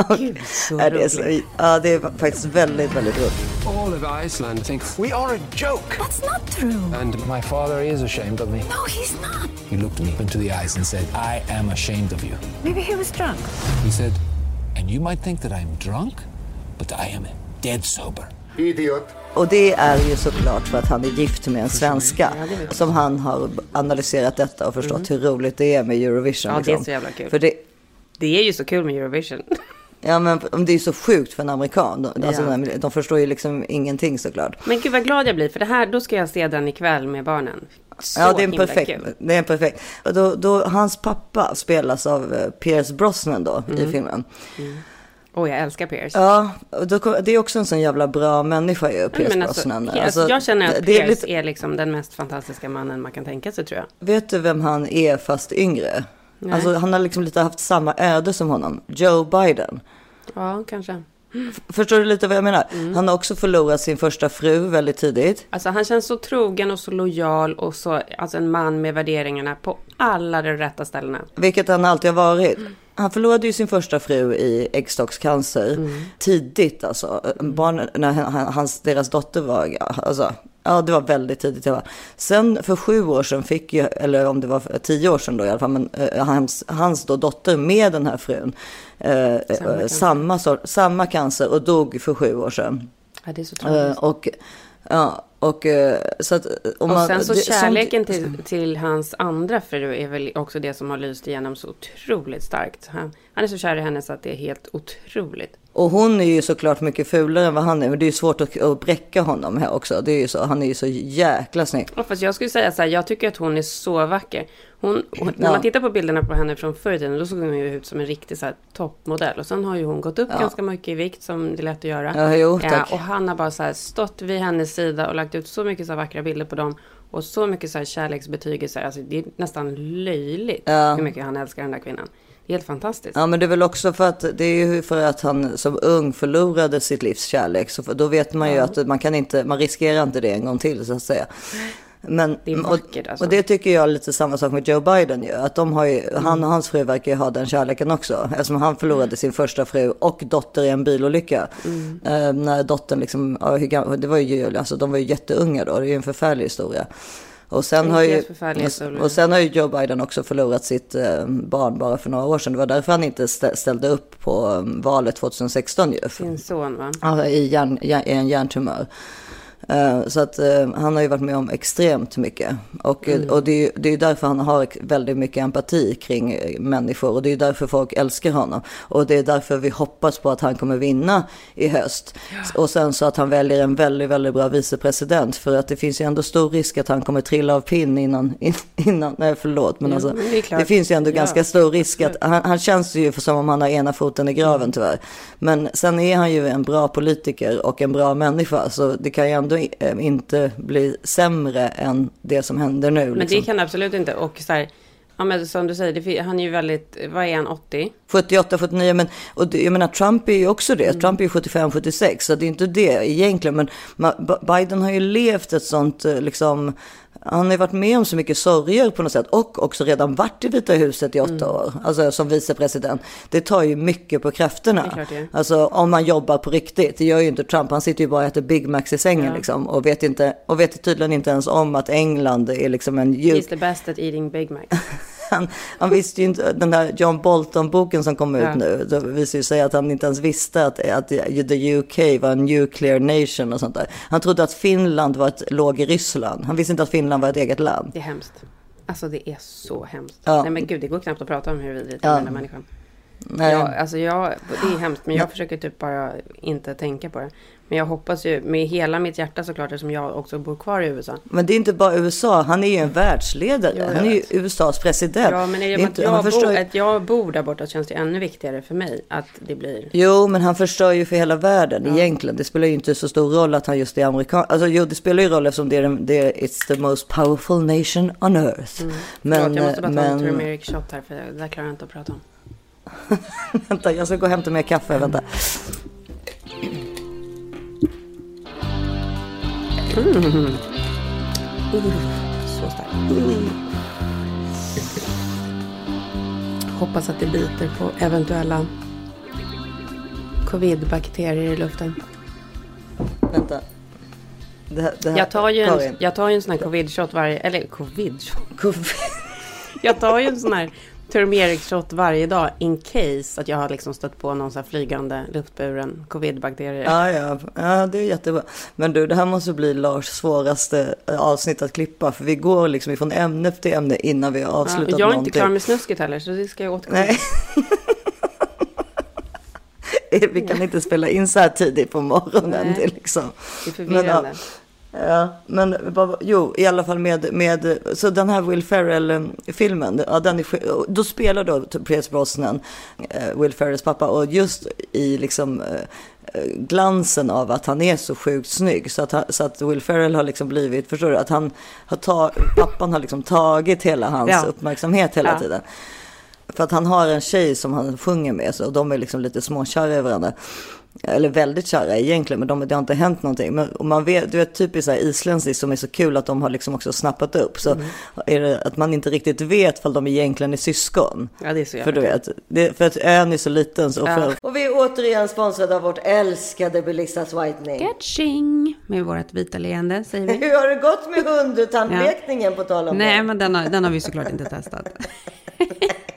[SPEAKER 3] Gud, så
[SPEAKER 2] det, ja, det är faktiskt väldigt, väldigt roligt.
[SPEAKER 8] All of Iceland thinks
[SPEAKER 1] We are a joke.
[SPEAKER 6] That's not true.
[SPEAKER 8] and
[SPEAKER 7] My father is ashamed of me.
[SPEAKER 6] No, he's not.
[SPEAKER 7] He looked me into the eyes and said, I am ashamed of you.
[SPEAKER 4] Maybe he was drunk.
[SPEAKER 7] He said, and you might think that I'm drunk, but I am dead sober.
[SPEAKER 1] Idiot.
[SPEAKER 2] Och det är ju såklart för att han är gift med en svenska. Som han har analyserat detta och förstått hur roligt det är med Eurovision.
[SPEAKER 3] Mm. Ja, det är
[SPEAKER 2] liksom.
[SPEAKER 3] så jävla kul.
[SPEAKER 2] För det,
[SPEAKER 3] Det är ju så kul med Eurovision.
[SPEAKER 2] ja, men det är så sjukt för en amerikan. De, alltså,
[SPEAKER 3] Ja.
[SPEAKER 2] de, de förstår ju liksom ingenting såklart.
[SPEAKER 3] Men gud vad glad jag blir, för det här, då ska jag se den ikväll med barnen. Så
[SPEAKER 2] Ja, det är en perfekt.
[SPEAKER 3] kul.
[SPEAKER 2] Det är en perfekt. Och Då, då, hans pappa spelas av eh, Pierce Brosnan då
[SPEAKER 3] Mm.
[SPEAKER 2] i filmen.
[SPEAKER 3] Åh, jag älskar Pierce.
[SPEAKER 2] Ja, det är också en sån jävla bra människa ju, Pierce
[SPEAKER 3] men alltså,
[SPEAKER 2] Brosnan.
[SPEAKER 3] Pierce,
[SPEAKER 2] Alltså,
[SPEAKER 3] jag känner att Pierce
[SPEAKER 2] är lite,
[SPEAKER 3] är liksom den mest fantastiska mannen man kan tänka sig tror jag.
[SPEAKER 2] Vet du vem han är fast yngre?
[SPEAKER 3] Nej.
[SPEAKER 2] Alltså han har liksom lite haft samma öde som honom. Joe Biden.
[SPEAKER 3] Ja, kanske.
[SPEAKER 2] Förstår du lite vad jag menar?
[SPEAKER 3] Mm.
[SPEAKER 2] Han har också förlorat sin första fru väldigt tidigt.
[SPEAKER 3] Alltså han känns så trogen och så lojal och så, alltså en man med värderingarna på alla de rätta ställena.
[SPEAKER 2] Vilket han alltid har varit. Han förlorade ju sin första fru i äggstockscancer tidigt alltså. Barn, när han, hans, deras dotter var, alltså, ja det var väldigt tidigt. Det var. Sen för sju år sedan fick ju, eller om det var tio år sedan då i alla fall, men eh, hans, hans då dotter med den här frun, eh,
[SPEAKER 3] Samma
[SPEAKER 2] eh, samma, sort, samma cancer och dog för sju år sedan.
[SPEAKER 3] Ja, det är så
[SPEAKER 2] Eh,
[SPEAKER 3] tragiskt.
[SPEAKER 2] och, ja, och så att... eh,
[SPEAKER 3] Och
[SPEAKER 2] man-
[SPEAKER 3] sen så
[SPEAKER 2] det-
[SPEAKER 3] kärleken till, till hans andra fru är väl också det som har lyst igenom så otroligt starkt. Han, han är så kär i henne så att det är helt otroligt.
[SPEAKER 2] Och hon är ju såklart mycket fulare än vad han är. Men det är ju svårt att, att bräcka honom här också. Det är ju så. Han är ju så jäkla snygg.
[SPEAKER 3] Ja, fast jag skulle säga så här, jag tycker att hon är så vacker. Hon, hon, När
[SPEAKER 2] Ja.
[SPEAKER 3] man tittar på bilderna på henne från förr i tiden, då såg hon ju ut som en riktig så här, toppmodell. Och sen har ju hon gått upp ganska mycket i vikt, som det är lätt att göra.
[SPEAKER 2] Ja, jo, tack.
[SPEAKER 3] och han har bara så här stått vid hennes sida och lagt ut så mycket så här vackra bilder på dem. Och så mycket så här kärleksbetygelser. Alltså, det är nästan löjligt
[SPEAKER 2] Ja.
[SPEAKER 3] hur mycket han älskar den där kvinnan. Helt fantastiskt.
[SPEAKER 2] Ja men det är väl också för att det är ju för att han som ung förlorade sitt livs kärlek. Så då vet man ju att man kan inte, man riskerar inte det en gång till så att säga. Men,
[SPEAKER 3] Det vackert, alltså.
[SPEAKER 2] och, det tycker jag är lite samma sak med Joe Biden ju. Att de har ju,
[SPEAKER 3] Mm.
[SPEAKER 2] han och hans fru verkar ju ha den kärleken också. Eftersom han förlorade sin första fru och dotter i en bilolycka.
[SPEAKER 3] Mm.
[SPEAKER 2] Eh, när dottern liksom, ja, det var ju, alltså de var ju jätteunga då. Det är ju en förfärlig historia. Och sen, har ju, och sen har ju Joe Biden också förlorat sitt eh, barn bara för några år sedan. Det var därför han inte stä- ställde upp på eh, valet 2016 ju.
[SPEAKER 3] Sin son va?
[SPEAKER 2] Ja, i, hjärn, i en hjärntumör. Eh, Så att eh, han har ju varit med om extremt mycket. Och, eh, och det, är, ju- det är därför han har väldigt mycket empati kring eh, människor. Och det är därför folk älskar honom. Och det är därför vi hoppas på att han kommer vinna i höst. Och sen så att han väljer en väldigt, väldigt bra vicepresident. För att det finns ju ändå stor risk att han kommer trilla av pinn innan, in- innan nej förlåt. Men
[SPEAKER 3] Ja,
[SPEAKER 2] alltså,
[SPEAKER 3] det
[SPEAKER 2] det finns ju ändå
[SPEAKER 3] Ja,
[SPEAKER 2] ganska stor risk att han, han känns ju som om han har ena foten i graven tyvärr. Men sen är han ju en bra politiker och en bra människa. Så det kan ju ändå eh, inte bli sämre än det som händer nu.
[SPEAKER 3] Men
[SPEAKER 2] liksom.
[SPEAKER 3] det kan det absolut inte. Och så här, ja men som du säger, det, han är ju väldigt, vad är han, 80?
[SPEAKER 2] 78, 49, men och det, jag menar Trump är ju också det.
[SPEAKER 3] Mm.
[SPEAKER 2] Trump är ju 75, 76, så det är inte det egentligen. Men Biden har ju levt ett sånt, eh, liksom, han har ju varit med om så mycket sorger på något sätt och också redan varit i Vita huset i åtta
[SPEAKER 3] Mm.
[SPEAKER 2] år, alltså som vicepresident. Det tar ju mycket på krafterna. Alltså om man jobbar på riktigt, det gör ju inte Trump, han sitter ju bara och äter Big Macs i sängen
[SPEAKER 3] Ja.
[SPEAKER 2] liksom och vet, inte, och vet tydligen inte ens om att England är liksom en djup
[SPEAKER 3] He's the best at eating Big Mac.
[SPEAKER 2] han, han visste ju inte, den där John Bolton-boken som kom ut
[SPEAKER 3] Ja.
[SPEAKER 2] nu, då visar ju sig att han inte ens visste att, att the UK var en nuclear nation och sånt där. Han trodde att Finland var ett, låg i Ryssland. Han visste inte att Finland var ett eget land.
[SPEAKER 3] Det är hemskt. Alltså det är så hemskt.
[SPEAKER 2] Ja.
[SPEAKER 3] Nej men gud, det går knappt att prata om hur vidrigt det
[SPEAKER 2] Ja.
[SPEAKER 3] den här människan.
[SPEAKER 2] Nej.
[SPEAKER 3] Jag, alltså jag, det är hemskt, men jag försöker typ bara inte tänka på det. Men jag hoppas ju med hela mitt hjärta såklart, eftersom jag också bor kvar i USA.
[SPEAKER 2] Men det är inte bara USA, han är ju en världsledare. Han är ju. USAs president.
[SPEAKER 3] Ja, men
[SPEAKER 2] Det är
[SPEAKER 3] att
[SPEAKER 2] inte- han
[SPEAKER 3] jag,
[SPEAKER 2] förstår
[SPEAKER 3] bor,
[SPEAKER 2] ju-
[SPEAKER 3] att jag bor där borta känns det ännu viktigare för mig att det blir...
[SPEAKER 2] Jo, men han förstör ju för hela världen egentligen. Det spelar ju inte så stor roll att han just är amerikan. Alltså jo, det spelar ju roll eftersom det är, den- det är it's the most powerful nation on earth.
[SPEAKER 3] Mm.
[SPEAKER 2] Men,
[SPEAKER 3] Förlåt, jag måste bara ta en
[SPEAKER 2] men,
[SPEAKER 3] turmeric shot här, för det där klarar jag inte att prata om.
[SPEAKER 2] vänta, jag ska gå och hämta mer kaffe, vänta.
[SPEAKER 3] Så starkt. Hoppas att det biter på eventuella covid-bakterier i luften.
[SPEAKER 2] Vänta. Det, här- det här,
[SPEAKER 3] Jag tar ju en, jag tar ju en sån här covid-shot varje... Eller covid-shot?
[SPEAKER 2] Covid.
[SPEAKER 3] Jag tar ju en sån här turmeric-shot varje dag in case att jag har liksom stött på någon här flygande luftburen covid-bakterie.
[SPEAKER 2] Ja, ja, ja, det är jättebra. Men du, det här måste bli Lars svåraste eh, avsnitt att klippa. För vi går liksom ifrån ämne till ämne innan vi har
[SPEAKER 3] Ja,
[SPEAKER 2] avslutat
[SPEAKER 3] och jag är inte klar med snusket heller, så det ska jag återkomma
[SPEAKER 2] Nej. vi kan inte spela in så här tidigt på morgonen.
[SPEAKER 3] Nej.
[SPEAKER 2] Det liksom...
[SPEAKER 3] Det är
[SPEAKER 2] Men, ja,
[SPEAKER 3] förvirrande.
[SPEAKER 2] Ja, men jo, i alla fall med, med så den här Will Ferrell-filmen, ja, den är, då spelar då Pierce Brosnan eh, Will Ferrells pappa och just i liksom eh, glansen av att han är så sjukt snygg så att, han, så att Will Ferrell har liksom blivit, förstår du, att han har ta, pappan har liksom tagit hela hans
[SPEAKER 3] Ja.
[SPEAKER 2] uppmärksamhet hela
[SPEAKER 3] Ja.
[SPEAKER 2] tiden. För att han har en tjej som han sjunger med så, och de är liksom lite småkära i varandra. Eller väldigt kära egentligen, men de, det har inte hänt någonting. Men man vet, du vet typiskt isländskt som är så kul att de har liksom också snappat upp. Så
[SPEAKER 3] Mm.
[SPEAKER 2] är det att man inte riktigt vet om de egentligen är syskon.
[SPEAKER 3] Ja, det är så
[SPEAKER 2] För
[SPEAKER 3] jävla
[SPEAKER 2] du vet, det, för att ön är så liten. Så
[SPEAKER 3] Ja.
[SPEAKER 2] för, och vi är återigen sponsrade av vårt älskade Belissas Whitening.
[SPEAKER 3] Catching! Med vårt vita leende, säger vi.
[SPEAKER 2] Hur har det gått med hundtandlekningen på tal om
[SPEAKER 3] Nej,
[SPEAKER 2] det?
[SPEAKER 3] men den har, den har vi såklart inte testat.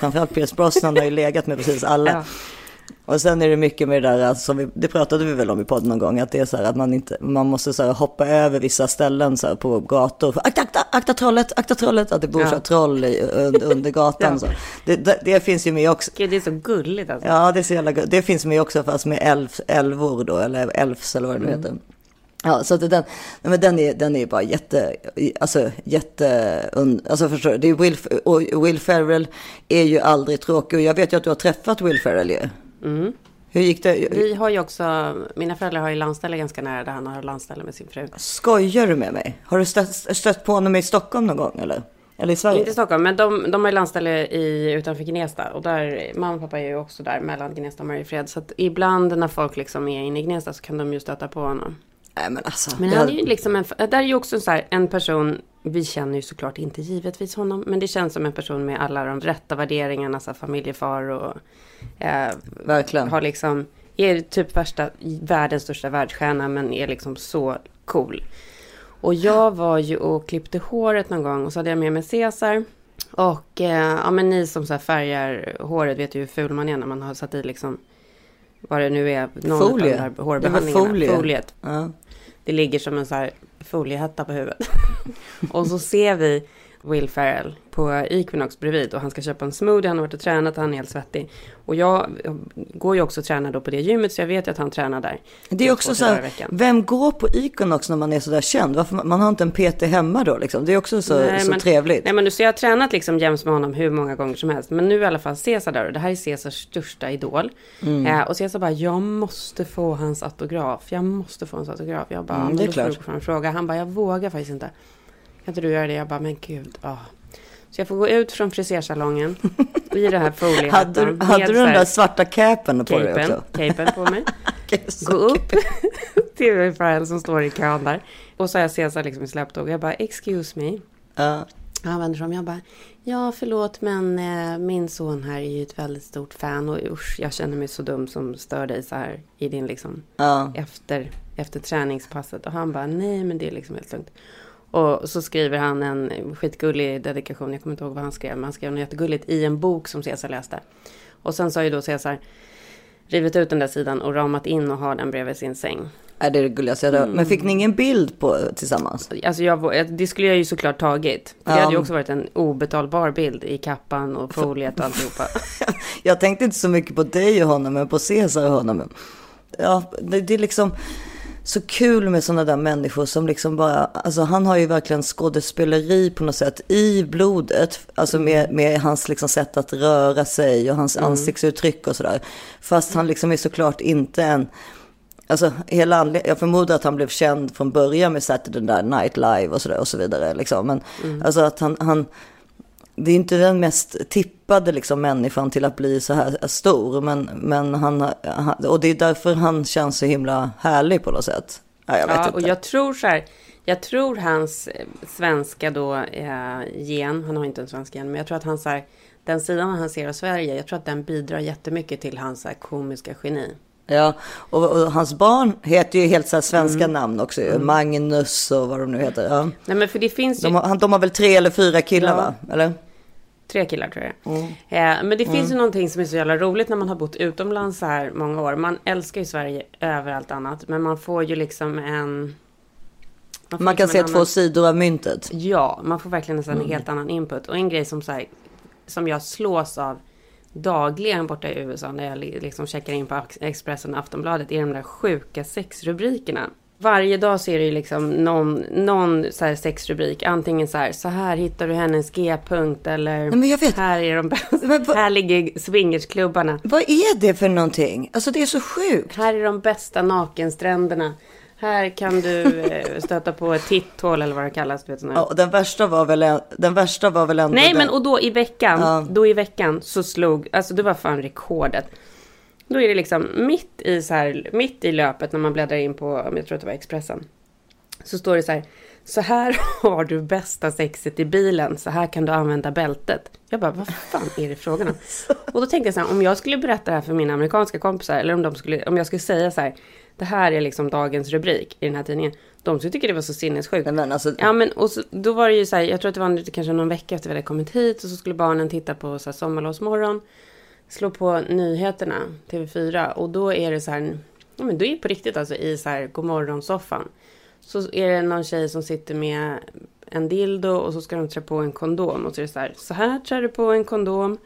[SPEAKER 2] Framförallt Pierce Brosnan har ju legat med precis alla.
[SPEAKER 9] Ja.
[SPEAKER 2] Och sen är det mycket med det där, alltså, som vi, det pratade vi väl om i podden någon gång, att det är så här att man, inte, man måste så här, hoppa över vissa ställen så här, på gator. Akta, akta, akta trollet, akta trollet, att det bor här, troll i, under, under gatan.
[SPEAKER 3] Ja.
[SPEAKER 2] Så. Det, det, det finns ju med också.
[SPEAKER 3] Gud, det är så gulligt alltså.
[SPEAKER 2] Ja, det är så jävla gott. Det finns med också fast med älv, älvor då, eller älvs eller vad det nu heter. Ja, så att den, men den är, den är bara jätte, alltså jätte, alltså förstår du, Will, och Will Ferrell är ju aldrig tråkig och jag vet ju att du har träffat Will Ferrell ju. Hur gick det?
[SPEAKER 3] Vi har ju också, mina föräldrar har ju landställe ganska nära där han har landställe med sin fru.
[SPEAKER 2] Skojar du med mig? Har du stött, stött på honom i Stockholm någon gång eller? Eller i Sverige?
[SPEAKER 3] Inte i Stockholm, men de, de har ju landställe i, utanför Gnesta. Och där, mamma och pappa är ju också där mellan Gnesta och Mariefred. Så att ibland när folk liksom är inne i Gnesta så kan de ju stöta på honom.
[SPEAKER 2] Nej men alltså.
[SPEAKER 3] Men han är ju liksom en, där är ju också så här, en person, vi känner ju såklart inte givetvis honom, men det känns som en person med alla de rätta värderingarna, så här familjefar och eh,
[SPEAKER 2] Verkligen.
[SPEAKER 3] har liksom, är typ värsta, världens största världsstjärna, men är liksom så cool. Och jag var ju och klippte håret någon gång och så hade jag med mig Caesar. Och eh, ja, men ni som så här färgar håret vet ju hur ful man är när man har satt i liksom vad det nu är. Någon
[SPEAKER 2] Folie.
[SPEAKER 3] Av de där
[SPEAKER 2] Det
[SPEAKER 3] hårbehandlingarna.
[SPEAKER 2] folie.
[SPEAKER 3] Foliet.
[SPEAKER 2] Ja.
[SPEAKER 3] Det ligger som en så här foliehätta på huvudet. och så ser vi Will Ferrell på Equinox bredvid och han ska köpa en smoothie. Han har varit och tränat, han är helt svettig. Och jag går ju också och tränar då på det gymmet så jag vet ju att han tränar där.
[SPEAKER 2] Det är också så här, vem går på Iconox när man är så där känd? Varför, man har inte en PT hemma då liksom? Det är också så, så
[SPEAKER 3] men,
[SPEAKER 2] trevligt.
[SPEAKER 3] Nej men du ser, jag har tränat liksom jäms med honom hur många gånger som helst. Men nu är i alla fall Cesar där och det här är Cesars största idol.
[SPEAKER 2] Mm.
[SPEAKER 3] Eh, och Cesar bara, jag måste få hans autograf. Jag måste få hans autograf. Jag bara,
[SPEAKER 2] Mm, det är klart.
[SPEAKER 3] fråga. Han bara, jag vågar faktiskt inte. Kan inte du göra det? Jag bara, men gud. ah. Så jag får gå ut från frisersalongen i det här foliehattan.
[SPEAKER 2] Hade, du- hade du den där svarta capen på dig också?
[SPEAKER 3] capen på mig. Gå upp till Ferrell som står i kön där. Och så har jag Cesar liksom i släptåg. Jag bara, excuse me.
[SPEAKER 2] Ja.
[SPEAKER 3] Han vänder sig om. Jag bara, ja förlåt men eh, min son här är ju ett väldigt stort fan och usch jag känner mig så dum som stör dig så här i din liksom
[SPEAKER 2] Ja.
[SPEAKER 3] efter, efter träningspasset. Och han bara, nej men det är liksom helt lugnt. Och så skriver han en skitgullig dedikation, jag kommer inte ihåg vad han skrev, men han skrev något jättegulligt i en bok som Cesar läste. Och sen så har ju då Cesar rivit ut den där sidan och ramat in och har den bredvid sin säng.
[SPEAKER 2] Det är det gulligaste jag hört. Men fick ni ingen bild på tillsammans?
[SPEAKER 3] Alltså jag, det skulle jag ju såklart tagit. Det
[SPEAKER 2] Ja.
[SPEAKER 3] hade ju också varit en obetalbar bild i kappan och foliet och alltihopa.
[SPEAKER 2] Jag tänkte inte så mycket på dig och honom, men på Cesar och honom. Ja, det, det är liksom så kul med sådana där människor som liksom bara, alltså han har ju verkligen skådespeleri på något sätt i blodet. Alltså med, med hans liksom sätt att röra sig och hans ansiktsuttryck och sådär. Fast han liksom är såklart inte en, Alltså hela jag förmodar att han blev känd från början med Saturday Night Live och så, där, och så vidare. Liksom. Men alltså att han, han, det är inte den mest tippade liksom, människan till att bli så här stor. Men, men han, han, och det är därför han känns så himla härlig på något sätt. Ja, jag vet
[SPEAKER 3] Ja,
[SPEAKER 2] inte.
[SPEAKER 3] och jag tror så här. Jag tror hans eh, svenska då eh, gen, han har inte en svensk gen, men jag tror att han så här, den sidan han ser av Sverige, jag tror att den bidrar jättemycket till hans så här, komiska geni.
[SPEAKER 2] Ja, och, och hans barn heter ju helt så svenska namn också. ju. Magnus och vad de nu heter. Ja.
[SPEAKER 3] Nej men för det finns ju
[SPEAKER 2] De, har, de har väl tre eller fyra killar
[SPEAKER 3] Ja.
[SPEAKER 2] va? Eller?
[SPEAKER 3] tre killar tror jag. Eh, men det finns ju någonting som är så jävla roligt när man har bott utomlands så här många år. Man älskar ju Sverige över allt annat, men man får ju liksom en får
[SPEAKER 2] Man kan
[SPEAKER 3] liksom
[SPEAKER 2] se
[SPEAKER 3] en
[SPEAKER 2] två
[SPEAKER 3] annan-
[SPEAKER 2] sidor av myntet.
[SPEAKER 3] Ja, man får verkligen nästan
[SPEAKER 2] Mm.
[SPEAKER 3] en helt annan input. Och en grej som, så här, som jag slås av dagligen borta i USA när jag li- liksom checkar in på Expressen och Aftonbladet är de där sjuka sexrubrikerna. Varje dag ser du ju liksom någon, någon sexrubrik. Antingen så här, så här hittar du hennes G-punkt eller
[SPEAKER 2] vet.
[SPEAKER 3] här är de bästa. Här ligger swingersklubbarna.
[SPEAKER 2] Vad är det för någonting? Alltså det är så sjukt.
[SPEAKER 3] Här är de bästa nakenstränderna. Här kan du eh, stöta på ett titthål eller vad det kallas. Du vet.
[SPEAKER 2] Ja, och den värsta var väl, den värsta var väl ändå
[SPEAKER 3] Nej,
[SPEAKER 2] den.
[SPEAKER 3] men och då i veckan,
[SPEAKER 2] Ja.
[SPEAKER 3] då i veckan så slog, alltså det var fan rekordet. Då är det liksom mitt i så här, mitt i löpet när man bläddrar in på, jag tror att det var Expressen. Så står det så här, så här har du bästa sexet i bilen, så här kan du använda bältet. Jag bara, vad fan är det frågan om? Och då tänkte jag så här, om jag skulle berätta det här för mina amerikanska kompisar, eller om, de skulle, om jag skulle säga så här, det här är liksom dagens rubrik i den här tidningen. De skulle tycka det var så sinnessjukt.
[SPEAKER 2] Men alltså,
[SPEAKER 3] Ja, men och så, då var det ju så här, jag tror att det var kanske någon vecka efter vi hade kommit hit och så skulle barnen titta på så här sommarlovsmorgon. Slå på nyheterna, TV4, och då är det så här, ja men då är det på riktigt alltså i så här godmorgonsoffan. Så är det någon tjej som sitter med en dildo och så ska de trä på en kondom och så är det så här, så här trär du på en kondom.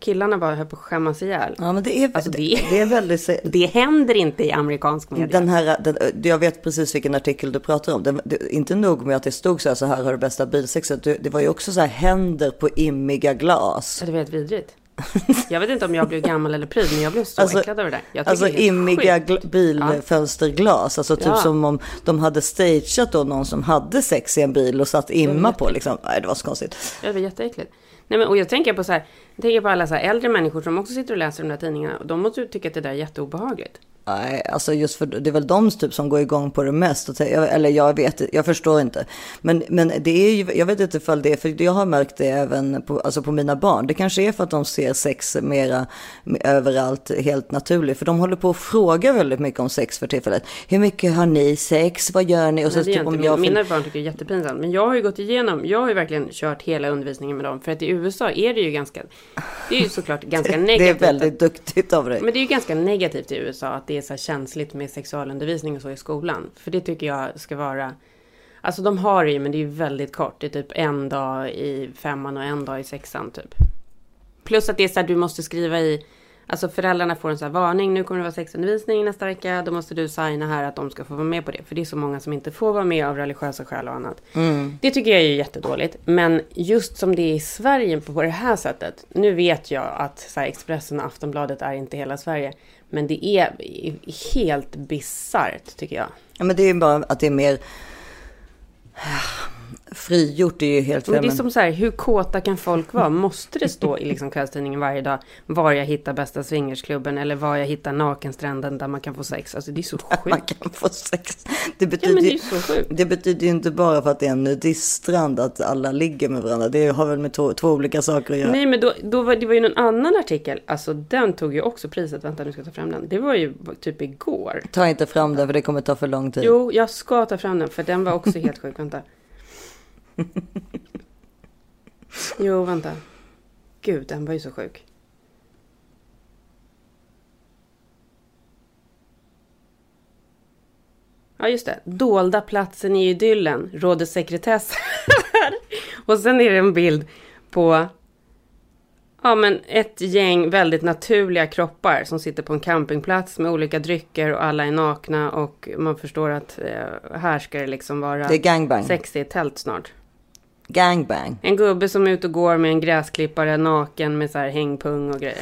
[SPEAKER 3] Killarna bara höll på att skämmas ihjäl.
[SPEAKER 2] ja, men det är,
[SPEAKER 3] Alltså,
[SPEAKER 2] det,
[SPEAKER 3] det-
[SPEAKER 2] det är väldigt...
[SPEAKER 3] Det händer inte i amerikansk media.
[SPEAKER 2] Den här, den, jag vet precis vilken artikel du pratar om. Den, det, inte nog med att det stod så här, så här har du bästa bilsexet. Det, det var ju också så här händer på immiga glas.
[SPEAKER 3] Ja, Det var helt vidrigt. Jag vet inte om jag blev gammal eller pryd, men jag blev så
[SPEAKER 2] Alltså-
[SPEAKER 3] äcklad över det där. Jag
[SPEAKER 2] Alltså
[SPEAKER 3] det
[SPEAKER 2] immiga bilfönsterglas. Alltså typ
[SPEAKER 3] Ja.
[SPEAKER 2] som om de hade stageat då någon som hade sex i en bil och satt imma på liksom. Nej, det var så konstigt.
[SPEAKER 3] Ja, det var jätteäckligt. Nej, men, och jag tänker på så här, jag tänker på alla så här äldre människor som också sitter och läser de där tidningarna. Och de måste ju tycka att det där är jätteobehagligt.
[SPEAKER 2] Nej, alltså just för det är väl de typ som går igång på det mest. Och Eller jag vet, jag förstår inte. Men, men det är ju, jag vet inte ifall det är, för jag har märkt det även på, alltså på mina barn. Det kanske är för att de ser sex mera överallt helt naturligt. För de håller på att fråga väldigt mycket om sex för tillfället. Hur mycket har ni sex? Vad gör ni? Och
[SPEAKER 3] Nej, det
[SPEAKER 2] typ om jag
[SPEAKER 3] mina barn tycker det är jättepinsamt. Men jag har ju gått igenom, jag har ju verkligen kört hela undervisningen med dem. För att i USA är det ju ganska, det är ju såklart ganska
[SPEAKER 2] Det
[SPEAKER 3] negativt.
[SPEAKER 2] är väldigt duktigt av dig.
[SPEAKER 3] Men det är ju ganska negativt i USA att det är så känsligt med sexualundervisning och så i skolan. För det tycker jag ska vara... Alltså de har det ju, men det är ju väldigt kort. Det är typ en dag i femman och en dag i sexan typ. Plus att det är så här, du måste skriva i... Alltså föräldrarna får en sån här varning, nu kommer det vara sexundervisning nästa vecka. Då måste du signa här att de ska få vara med på det. För det är så många som inte får vara med av religiösa skäl och annat. Det tycker jag är jättedåligt. Men just som det är i Sverige på det här sättet. Nu vet jag att så här, Expressen och Aftonbladet är inte hela Sverige. Men det är helt bisarrt tycker jag.
[SPEAKER 2] Ja, men det är ju bara att det är mer frigjort. Är ju helt
[SPEAKER 3] Men det är
[SPEAKER 2] främmande.
[SPEAKER 3] som så här, hur kåta kan folk vara? Måste det stå i liksom kvällstidningen varje dag var jag hittar bästa swingersklubben eller var jag hittar nakenstranden där man kan få sex? Alltså det är så
[SPEAKER 2] Man
[SPEAKER 3] sjukt.
[SPEAKER 2] kan få sex. Det
[SPEAKER 3] Ja
[SPEAKER 2] betyder,
[SPEAKER 3] men det är så sjukt.
[SPEAKER 2] det betyder ju inte bara för att det är en nudiststrand att alla ligger med varandra. Det har väl med två, två olika saker att göra.
[SPEAKER 3] Nej men då, då var det var ju någon annan artikel, alltså den tog ju också priset, vänta nu ska jag ta fram den. Det var ju typ igår.
[SPEAKER 2] Ta inte fram det för det kommer ta för lång tid.
[SPEAKER 3] Jo, jag ska ta fram den för den var också helt sjuk, vänta. Jo, vänta. Gud, den var ju så sjuk. Ja, just det. Dolda platsen i idyllen. Råder sekretess. och sen är det en bild på Ja, men ett gäng väldigt naturliga kroppar som sitter på en campingplats med olika drycker och alla är nakna och man förstår att eh, här ska det liksom vara
[SPEAKER 2] Det är gangbang.
[SPEAKER 3] sex i ett tält snart.
[SPEAKER 2] Gangbang.
[SPEAKER 3] En gubbe som är ute och går med en gräsklippare naken med så här hängpung och grejer.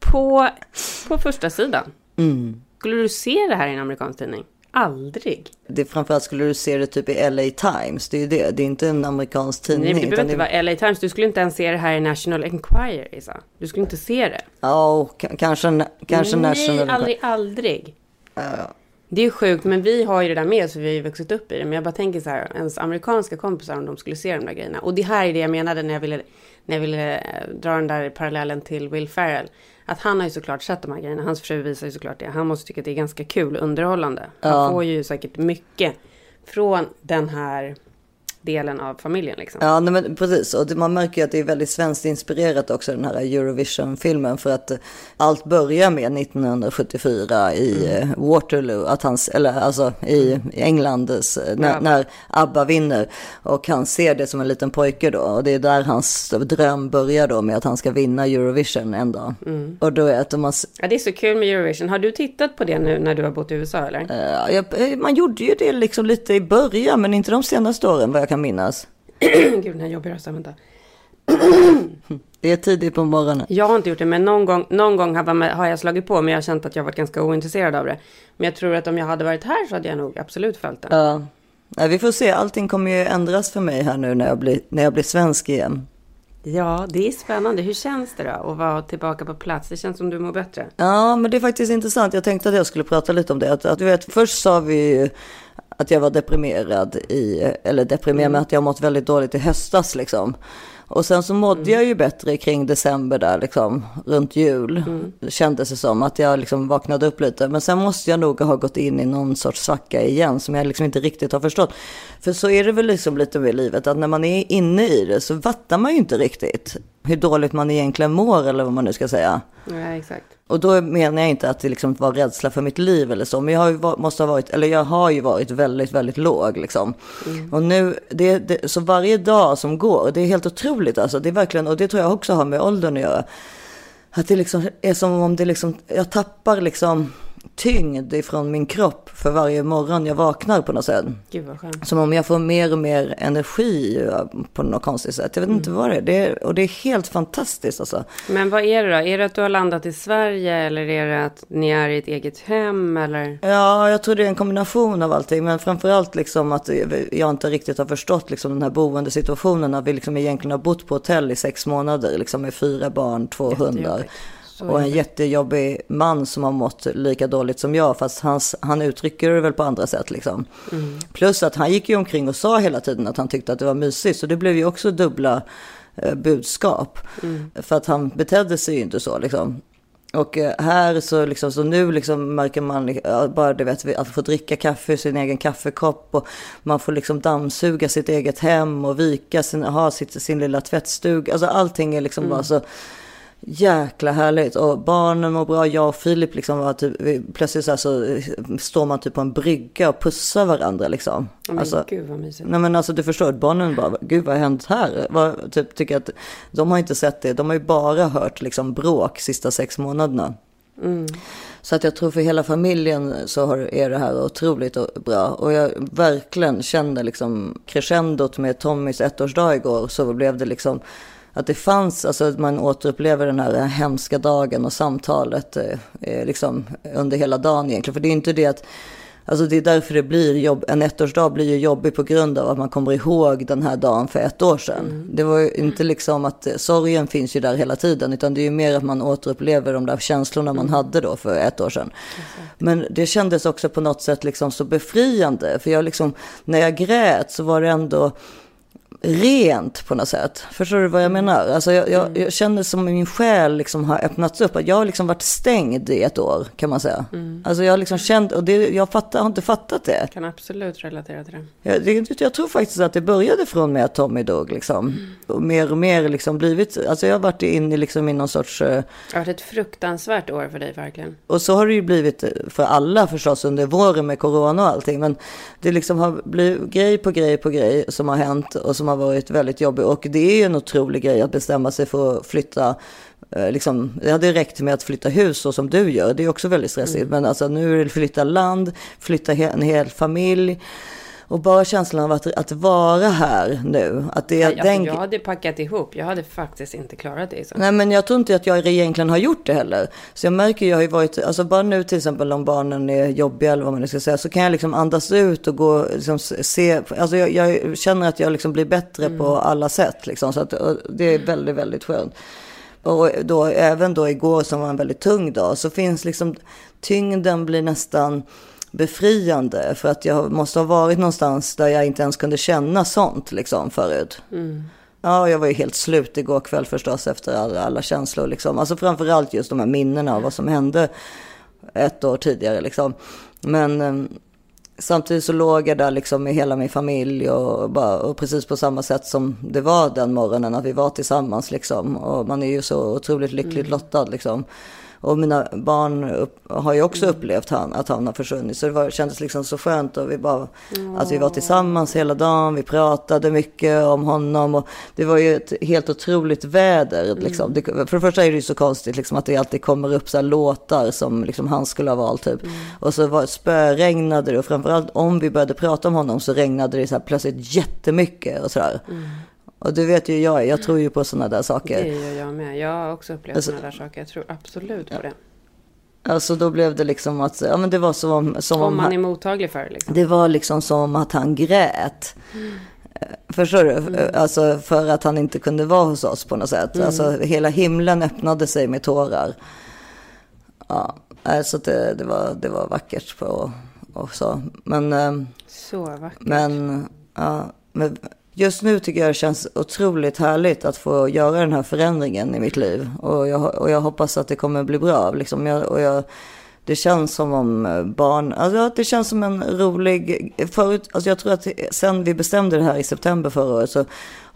[SPEAKER 3] På, på första sidan.
[SPEAKER 2] Mm.
[SPEAKER 3] Skulle du se det här i en amerikansk tidning? Aldrig.
[SPEAKER 2] Det, framförallt skulle du se det typ i LA Times. Det är ju det. Det är inte en amerikansk tidning.
[SPEAKER 3] Nej, men det behöver inte
[SPEAKER 2] det-
[SPEAKER 3] vara LA Times. Du skulle inte ens se det här i National Enquirer, Isa. Du skulle inte se det.
[SPEAKER 2] Ja, och k- kanske, kanske
[SPEAKER 3] Nej,
[SPEAKER 2] National...
[SPEAKER 3] aldrig, aldrig. Det är sjukt, men vi har ju det där med så vi har ju vuxit upp i det. Men jag bara tänker så här, ens amerikanska kompisar om de skulle se de där grejerna. Och det här är det jag menade när jag ville, när jag ville eh, dra den där parallellen till Will Ferrell. Att han har ju såklart sett de här grejerna. Hans fru visar ju såklart det. Han måste tycka att det är ganska kul och underhållande. Han
[SPEAKER 2] Ja.
[SPEAKER 3] får ju säkert mycket från den här delen av familjen liksom.
[SPEAKER 2] Ja, nej, men precis. Och man märker ju att det är väldigt svenskt inspirerat också, den här Eurovision-filmen. För att eh, allt börjar med 1974 i
[SPEAKER 3] Mm.
[SPEAKER 2] eh, Waterloo, att hans, eller alltså i England, eh, när,
[SPEAKER 3] Ja.
[SPEAKER 2] när ABBA vinner. Och han ser det som en liten pojke då. Och det är där hans dröm börjar då med att han ska vinna Eurovision en dag.
[SPEAKER 3] Mm.
[SPEAKER 2] Och då är det att man,
[SPEAKER 3] Ja, det är så kul med Eurovision. Har du tittat på det nu när du har bott i USA eller?
[SPEAKER 2] jag- man gjorde ju det liksom lite i början, men inte de senaste åren vad jag kan minnas.
[SPEAKER 3] Gud, den här jobbiga rösten, vänta.
[SPEAKER 2] Det är tidigt på morgonen.
[SPEAKER 3] Jag har inte gjort det, men någon gång, någon gång har, jag slagit på, men jag har känt att jag varit ganska ointresserad av det. Men jag tror att om jag hade varit här så hade jag nog absolut följt det.
[SPEAKER 2] Ja. Nej, vi får se, allting kommer ju ändras för mig här nu när jag blir, när jag blir svensk igen.
[SPEAKER 3] Ja, det är spännande. Hur känns det då att vara tillbaka på plats? Det känns som du mår bättre.
[SPEAKER 2] Ja, men det är faktiskt intressant. Jag tänkte att jag skulle prata lite om det. Att, att du vet, först sa vi att jag var deprimerad i, eller deprimerad med att jag mått väldigt dåligt i höstas liksom. Och sen så mådde jag ju bättre kring december där liksom, runt jul. Det kändes det som att jag liksom vaknade upp lite. Men sen måste jag nog ha gått in i någon sorts svacka igen som jag liksom inte riktigt har förstått. För så är det väl liksom lite med livet, att när man är inne i det så fattar man ju inte riktigt hur dåligt man egentligen mår eller vad man nu ska säga.
[SPEAKER 3] Ja, exakt.
[SPEAKER 2] Och då menar jag inte att det liksom var rädsla för mitt liv eller så, men jag har ju, måste ha varit, eller jag har ju varit väldigt, väldigt låg liksom. Och nu, det, det, så varje dag som går, det är helt otroligt alltså, det är verkligen, och det tror jag också har med åldern att göra. Att det liksom är som om det liksom, jag tappar liksom tyngd ifrån min kropp för varje morgon jag vaknar på något sätt.
[SPEAKER 3] Gud vad skönt.
[SPEAKER 2] Som om jag får mer och mer energi på något konstigt sätt. Jag vet inte vad det är. det är. Och det är helt fantastiskt alltså.
[SPEAKER 3] Men vad är det då? Är det att du har landat i Sverige eller är det att ni är i ett eget hem eller?
[SPEAKER 2] Ja, jag tror det är en kombination av allting. Men framförallt liksom att jag inte riktigt har förstått liksom den här boendesituationen. När vi liksom egentligen har bott på hotell i sex månader. Liksom med fyra barn, två hundar. Och en jättejobbig man som har mått lika dåligt som jag. Fast hans, han uttrycker det väl på andra sätt liksom. Plus att han gick ju omkring och sa hela tiden att han tyckte att det var mysigt. Så det blev ju också dubbla eh, budskap. För att han betedde sig ju inte så liksom. Och eh, här så, liksom, så nu liksom märker man bara du vet, att få dricka kaffe ur sin egen kaffekopp och man får liksom dammsuga sitt eget hem och vika sin, ha sitt, sin lilla tvättstuga. Alltså allting är liksom bara så jäkla härligt. Och barnen mår bra. Jag och Filip liksom var typ, vi- plötsligt så, här så eh, står man typ på en brygga och pussar varandra liksom.
[SPEAKER 3] Men
[SPEAKER 2] Alltså,
[SPEAKER 3] gud vad mysigt.
[SPEAKER 2] Nej men alltså du förstår, barnen bara, gud vad har hänt här? Vad, typ, tycker att, de har inte sett det, de har ju bara hört liksom bråk sista sex månaderna. Så att jag tror för hela familjen så har, är det här otroligt bra. Och jag verkligen kände liksom crescendot med Tommys ettårsdag igår så blev det liksom att det fanns, alltså att man återupplever den här hemska dagen och samtalet eh, eh, liksom under hela dagen egentligen. För det är inte det att Alltså det är därför det blir jobb. En ettårsdag blir ju jobbig på grund av att man kommer ihåg den här dagen för ett år sedan. Det var ju inte liksom att eh, sorgen finns ju där hela tiden, utan det är ju mer att man återupplever de där känslorna man hade då för ett år sedan. Men det kändes också på något sätt liksom så befriande, för jag liksom, när jag grät så var det ändå rent på något sätt. Förstår du vad jag menar? Alltså jag, jag, jag känner som min själ liksom har öppnats upp. Att jag har liksom varit stängd i ett år kan man säga. Alltså jag har liksom känt, och det, jag fattar, har inte fattat det.
[SPEAKER 3] Jag kan absolut relatera till det.
[SPEAKER 2] Jag, det. jag tror faktiskt att det började från med att Tommy dog liksom. Och mer och mer liksom blivit, alltså jag har varit inne liksom i någon sorts, eh,
[SPEAKER 3] Det har varit ett fruktansvärt år för dig verkligen.
[SPEAKER 2] och så har det ju blivit för alla förstås under våren med corona och allting. Men det liksom har blivit grej på grej på grej som har hänt och som har varit väldigt jobbig. Och det är ju en otrolig grej att bestämma sig för att flytta. eh, Liksom, det hade räckt med att flytta hus så som du gör. Det är också väldigt stressigt. Men alltså nu är det flytta land, flytta en hel familj. Och bara känslan av att, att vara här nu. Att det,
[SPEAKER 3] Ja, alltså,
[SPEAKER 2] den,
[SPEAKER 3] jag hade packat ihop. Jag hade faktiskt inte klarat det. Så.
[SPEAKER 2] Nej men jag tror inte att jag egentligen har gjort det heller. Så jag märker, jag har ju varit, alltså bara nu till exempel om barnen är jobbiga eller vad man nu ska säga, så kan jag liksom andas ut och gå, liksom se, alltså jag, jag känner att jag liksom blir bättre på alla sätt liksom. Så att det är väldigt, väldigt skönt. Och då, även då igår som var en väldigt tung dag, så finns liksom, tyngden blir nästan befriande. För att jag måste ha varit någonstans där jag inte ens kunde känna sånt liksom förut. Ja, jag var ju helt slut igår kväll förstås efter alla, alla känslor. Liksom. Alltså framförallt just de här minnena av vad som hände ett år tidigare. Liksom. Men, ehm, samtidigt så låg jag där liksom med hela min familj och, bara, och precis på samma sätt som det var den morgonen, att vi var tillsammans liksom. Och man är ju så otroligt lyckligt lottad liksom. Och mina barn upp, har ju också upplevt han, att han har försvunnit. Så det var, kändes liksom så skönt. Och vi bara, Att vi var tillsammans hela dagen. Vi pratade mycket om honom. Och det var ju ett helt otroligt väder. Liksom. Det, för det första är det ju så konstigt liksom, att det alltid kommer upp så låtar som liksom, han skulle ha valt. Typ. Och så var, spöregnade det. Och framförallt om vi började prata om honom så regnade det så här, plötsligt jättemycket. Och så där. Och du vet ju jag, jag tror ju på sådana där saker.
[SPEAKER 3] Det gör jag med. Jag har också upplevt
[SPEAKER 2] Alltså-
[SPEAKER 3] sådana där saker. Jag tror absolut på det.
[SPEAKER 2] Alltså då blev det liksom att, ja men det var som, som
[SPEAKER 3] Om man
[SPEAKER 2] han-
[SPEAKER 3] är mottaglig för det liksom.
[SPEAKER 2] Det var liksom som att han grät. Eh, Förstår du? Eh, Alltså för att han inte kunde vara hos oss på något sätt. Alltså hela himlen öppnade sig med tårar. Ja, alltså det, det, var, det var vackert på och så. Men, ehm,
[SPEAKER 3] Så vackert.
[SPEAKER 2] men, ja, men just nu tycker jag det känns otroligt härligt att få göra den här förändringen i mitt liv. Och jag, och jag hoppas att det kommer bli bra. Liksom jag, och jag, det känns som om eh, barn, alltså det känns som en rolig, förut, alltså jag tror att sen vi bestämde det här i september förra året så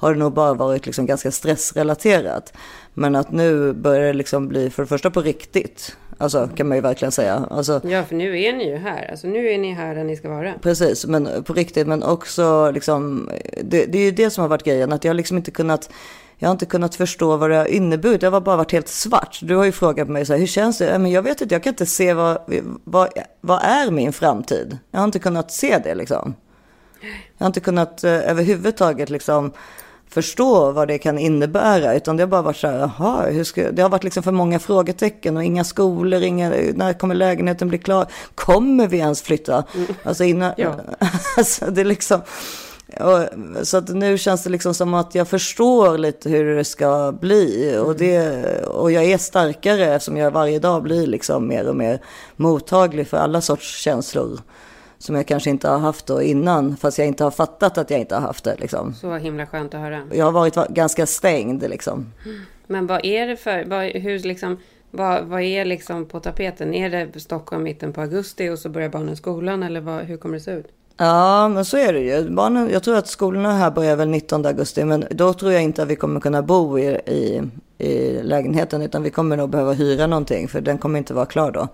[SPEAKER 2] har det nog bara varit liksom ganska stressrelaterat. Men att nu börjar det liksom bli för det första på riktigt. Alltså kan man ju verkligen säga. Alltså,
[SPEAKER 3] Ja, för nu är ni ju här. Alltså nu är ni här där ni ska vara.
[SPEAKER 2] Precis, men på riktigt, men också liksom, det, det är ju det som har varit grejen, att jag har liksom inte kunnat, jag har inte kunnat förstå vad det har inneburit, det har bara varit helt svart. Du har ju frågat mig så här, hur känns det? Men jag vet inte, jag kan inte se vad, vad, vad är min framtid? Jag har inte kunnat se det liksom. Jag har inte kunnat eh, överhuvudtaget liksom förstå vad det kan innebära, utan det har bara varit så här, jaha, hur ska, det har varit liksom för många frågetecken och inga skolor, inga, när kommer lägenheten bli klar? Kommer vi ens flytta? Alltså innan,
[SPEAKER 3] Ja.
[SPEAKER 2] alltså det är liksom, och, så att nu känns det liksom som att jag förstår lite hur det ska bli. Och, det, och jag är starkare eftersom jag varje dag blir liksom mer och mer mottaglig för alla sorts känslor. Som jag kanske inte har haft då innan, fast jag inte har fattat att jag inte har haft det. Liksom.
[SPEAKER 3] Så himla skönt att höra.
[SPEAKER 2] Jag har varit va- ganska stängd liksom.
[SPEAKER 3] Men vad är det för, vad, hur liksom, vad, vad är liksom på tapeten? Är det Stockholm mitten på augusti och så börjar barnen skolan eller vad, hur kommer det se ut?
[SPEAKER 2] Ja, men så är det ju. Barnen, jag tror att skolorna här börjar väl 19 augusti, men då tror jag inte att vi kommer kunna bo i, i, i lägenheten, utan vi kommer nog behöva hyra någonting, för den kommer inte vara klar då.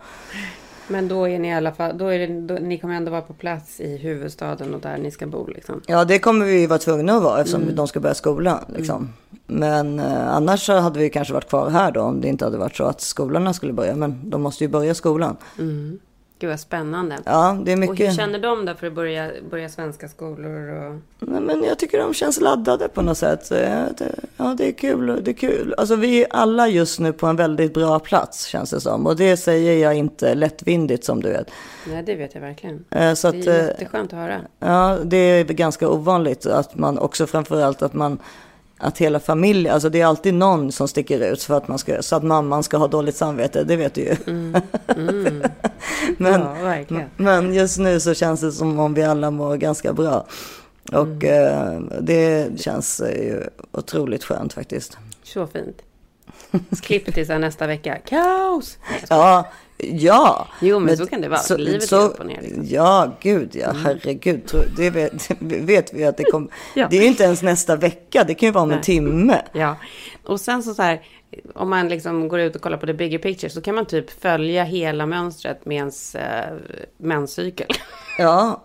[SPEAKER 3] Men då är ni i alla fall, då är det, då, ni kommer ändå vara på plats i huvudstaden och där ni ska bo liksom.
[SPEAKER 2] Ja, det kommer vi vara tvungna att vara eftersom de ska börja skolan. Liksom. Men eh, annars hade vi kanske varit kvar här då om det inte hade varit så att skolorna skulle börja. Men de måste ju börja skolan.
[SPEAKER 3] Gud vad spännande.
[SPEAKER 2] Ja, det är
[SPEAKER 3] Och hur
[SPEAKER 2] mycket.
[SPEAKER 3] känner de då för att börja, börja svenska skolor och...
[SPEAKER 2] Nej, men jag tycker de känns laddade på något sätt. Ja, det, det är kul. Det är kul. Alltså vi är alla just nu på en väldigt bra plats känns det som. Och det säger jag inte lättvindigt som du vet.
[SPEAKER 3] Nej, det vet jag verkligen.
[SPEAKER 2] Eh, Så
[SPEAKER 3] Det
[SPEAKER 2] att,
[SPEAKER 3] är
[SPEAKER 2] eh,
[SPEAKER 3] jätteskönt att höra.
[SPEAKER 2] Ja, det är ganska ovanligt att man också framförallt att man att hela familjen, alltså det är alltid någon som sticker ut för att man ska, så att mamman ska ha dåligt samvete, det vet du ju. men,
[SPEAKER 3] Ja,
[SPEAKER 2] men just nu så känns det som om vi alla mår ganska bra. Och eh, det känns eh, ju otroligt skönt faktiskt.
[SPEAKER 3] Så fint. Klipp till nästa vecka. Kaos!
[SPEAKER 2] Ja, ja.
[SPEAKER 3] Jo, men så kan det vara. Livet är upp och ner, liksom.
[SPEAKER 2] Ja, gud ja, herregud. Tror- Det vet, vet vi att det kommer.
[SPEAKER 3] Ja.
[SPEAKER 2] Det är ju inte ens nästa vecka, det kan ju vara om en
[SPEAKER 3] Nej.
[SPEAKER 2] timme.
[SPEAKER 3] Ja, och sen så, så här, om man liksom går ut och kollar på the bigger picture så kan man typ följa hela mönstret med ens eh, menscykel.
[SPEAKER 2] Ja,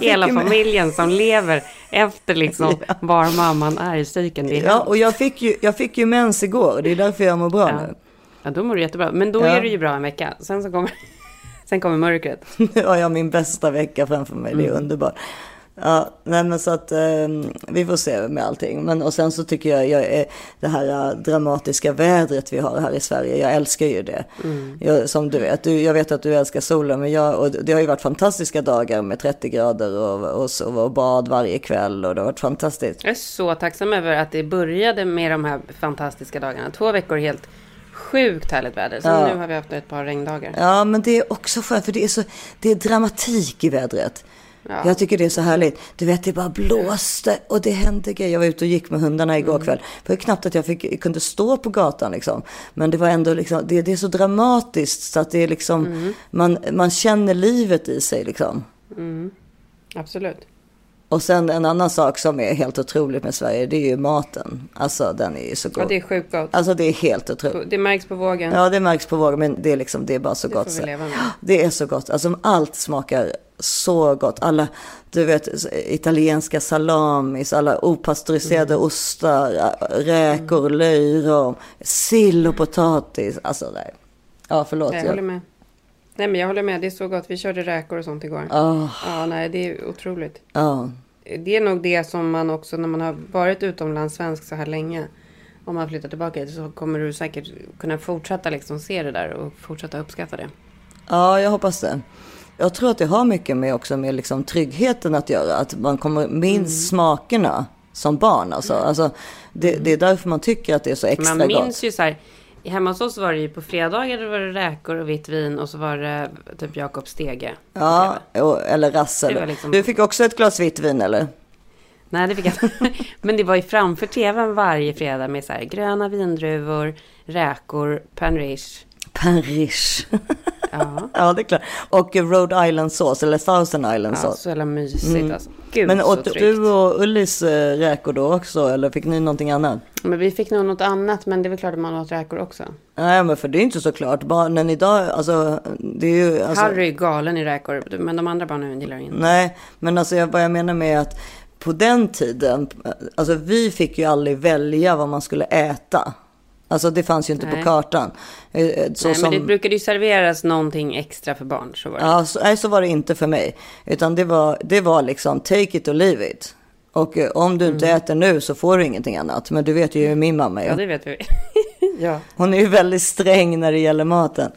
[SPEAKER 3] Hela
[SPEAKER 2] med-
[SPEAKER 3] familjen som lever efter liksom var mamman är i cykeln. Det
[SPEAKER 2] Ja, och jag fick, ju, jag fick ju mens igår, det är därför jag mår bra
[SPEAKER 3] Ja.
[SPEAKER 2] nu.
[SPEAKER 3] Ja, då mår du jättebra. Men då
[SPEAKER 2] Ja.
[SPEAKER 3] är du ju bra en vecka. Sen så kommer, sen kommer mörkret.
[SPEAKER 2] Nu har jag min bästa vecka framför mig, det är underbart. Ja, nej men så att eh, vi får se med allting. Men och sen så tycker jag, jag är, det här eh, dramatiska vädret vi har här i Sverige, jag älskar ju det. Jag, som du vet, du, jag vet att du älskar solen, men jag, och det har ju varit fantastiska dagar med 30 grader och, och, och bad varje kväll och det har varit fantastiskt.
[SPEAKER 3] Jag är så tacksam över att det började med de här fantastiska dagarna. Två veckor helt sjukt härligt väder. Sen
[SPEAKER 2] Ja.
[SPEAKER 3] nu har vi haft ett par regndagar.
[SPEAKER 2] Ja, men det är också skönt för det är, så, det är dramatik i vädret.
[SPEAKER 3] Ja.
[SPEAKER 2] Jag tycker det är så härligt. Du vet, det bara blåste och det hände grejer. Jag var ute och gick med hundarna igår
[SPEAKER 3] Mm.
[SPEAKER 2] kväll. Det var knappt att jag fick, kunde stå på gatan liksom. Men det var ändå liksom, det, det är så dramatiskt så att det är liksom,
[SPEAKER 3] Mm.
[SPEAKER 2] man, man känner livet i sig liksom.
[SPEAKER 3] Absolut.
[SPEAKER 2] Och sen en annan sak som är helt otroligt med Sverige, det är ju maten. Alltså den är ju så god.
[SPEAKER 3] Ja, det är sjukt gott.
[SPEAKER 2] Alltså det är helt otroligt.
[SPEAKER 3] Det märks på vågen.
[SPEAKER 2] Ja, det märks på vågen, men det är liksom, det är bara så
[SPEAKER 3] Det
[SPEAKER 2] gott.
[SPEAKER 3] får vi leva med.
[SPEAKER 2] Det är så gott. Alltså allt smakar så gott. Alla, du vet, italienska salamis, alla opastöriserade
[SPEAKER 3] Mm.
[SPEAKER 2] ostar, räkor, löjrom, sill och potatis. Alltså nej. Ja, förlåt.
[SPEAKER 3] Jag håller med. Nej, men jag håller med. Det är så gott. Vi körde räkor och sånt igår.
[SPEAKER 2] Ah,
[SPEAKER 3] Ja, nej, det är otroligt.
[SPEAKER 2] ja.
[SPEAKER 3] Det är nog det som man också, när man har varit utomlands svensk så här länge, om man flyttar tillbaka hit, så kommer du säkert kunna fortsätta liksom se det där och fortsätta uppskatta det.
[SPEAKER 2] ja, jag hoppas det. Jag tror att det har mycket med också med liksom tryggheten att göra. Att man kommer minns
[SPEAKER 3] Mm.
[SPEAKER 2] smakerna som barn. Alltså. Alltså, det, det är därför man tycker att det är så extra
[SPEAKER 3] Man
[SPEAKER 2] gott.
[SPEAKER 3] minns ju så här, hemma hos oss var det ju på fredagar det var det räkor och vitt vin och så var det typ Jakob Stege.
[SPEAKER 2] Ja, eller Rassel.
[SPEAKER 3] Liksom-
[SPEAKER 2] Du fick också ett glas vitt vin eller?
[SPEAKER 3] Nej, det fick jag. Men det var ju framför tvn varje fredag med så här gröna vindruvor, räkor, panrish.
[SPEAKER 2] Paris.
[SPEAKER 3] Ja,
[SPEAKER 2] ja, det är klart. Och Rhode Island sås, eller Thousand Island
[SPEAKER 3] ja så jävla mysigt alltså. Gud,
[SPEAKER 2] Men åt du och Ullis eh, räkor då också, eller fick ni någonting annat?
[SPEAKER 3] Men vi fick nog något annat, men det är väl klart att man åt räkor också.
[SPEAKER 2] Nej, men för det är inte så klart. Barnen idag, alltså, det är ju... Alltså,
[SPEAKER 3] Harry är galen i räkor, men de andra barnen gillar inte.
[SPEAKER 2] Nej, men alltså jag, vad jag menar med att på den tiden, alltså vi fick ju aldrig välja vad man skulle äta. Alltså det fanns ju inte
[SPEAKER 3] Nej.
[SPEAKER 2] på kartan. Eh, eh, Så
[SPEAKER 3] Nej,
[SPEAKER 2] som,
[SPEAKER 3] men det brukade ju serveras någonting extra för barn. Så var det.
[SPEAKER 2] Ja, så, nej, så var det inte för mig. Utan det var, det var liksom take it or leave it. Och eh, om du inte äter nu så får du ingenting annat. Men du vet ju hur min mamma är.
[SPEAKER 3] Mm. Ja, det vet vi. ja.
[SPEAKER 2] Hon är ju väldigt sträng när det gäller maten.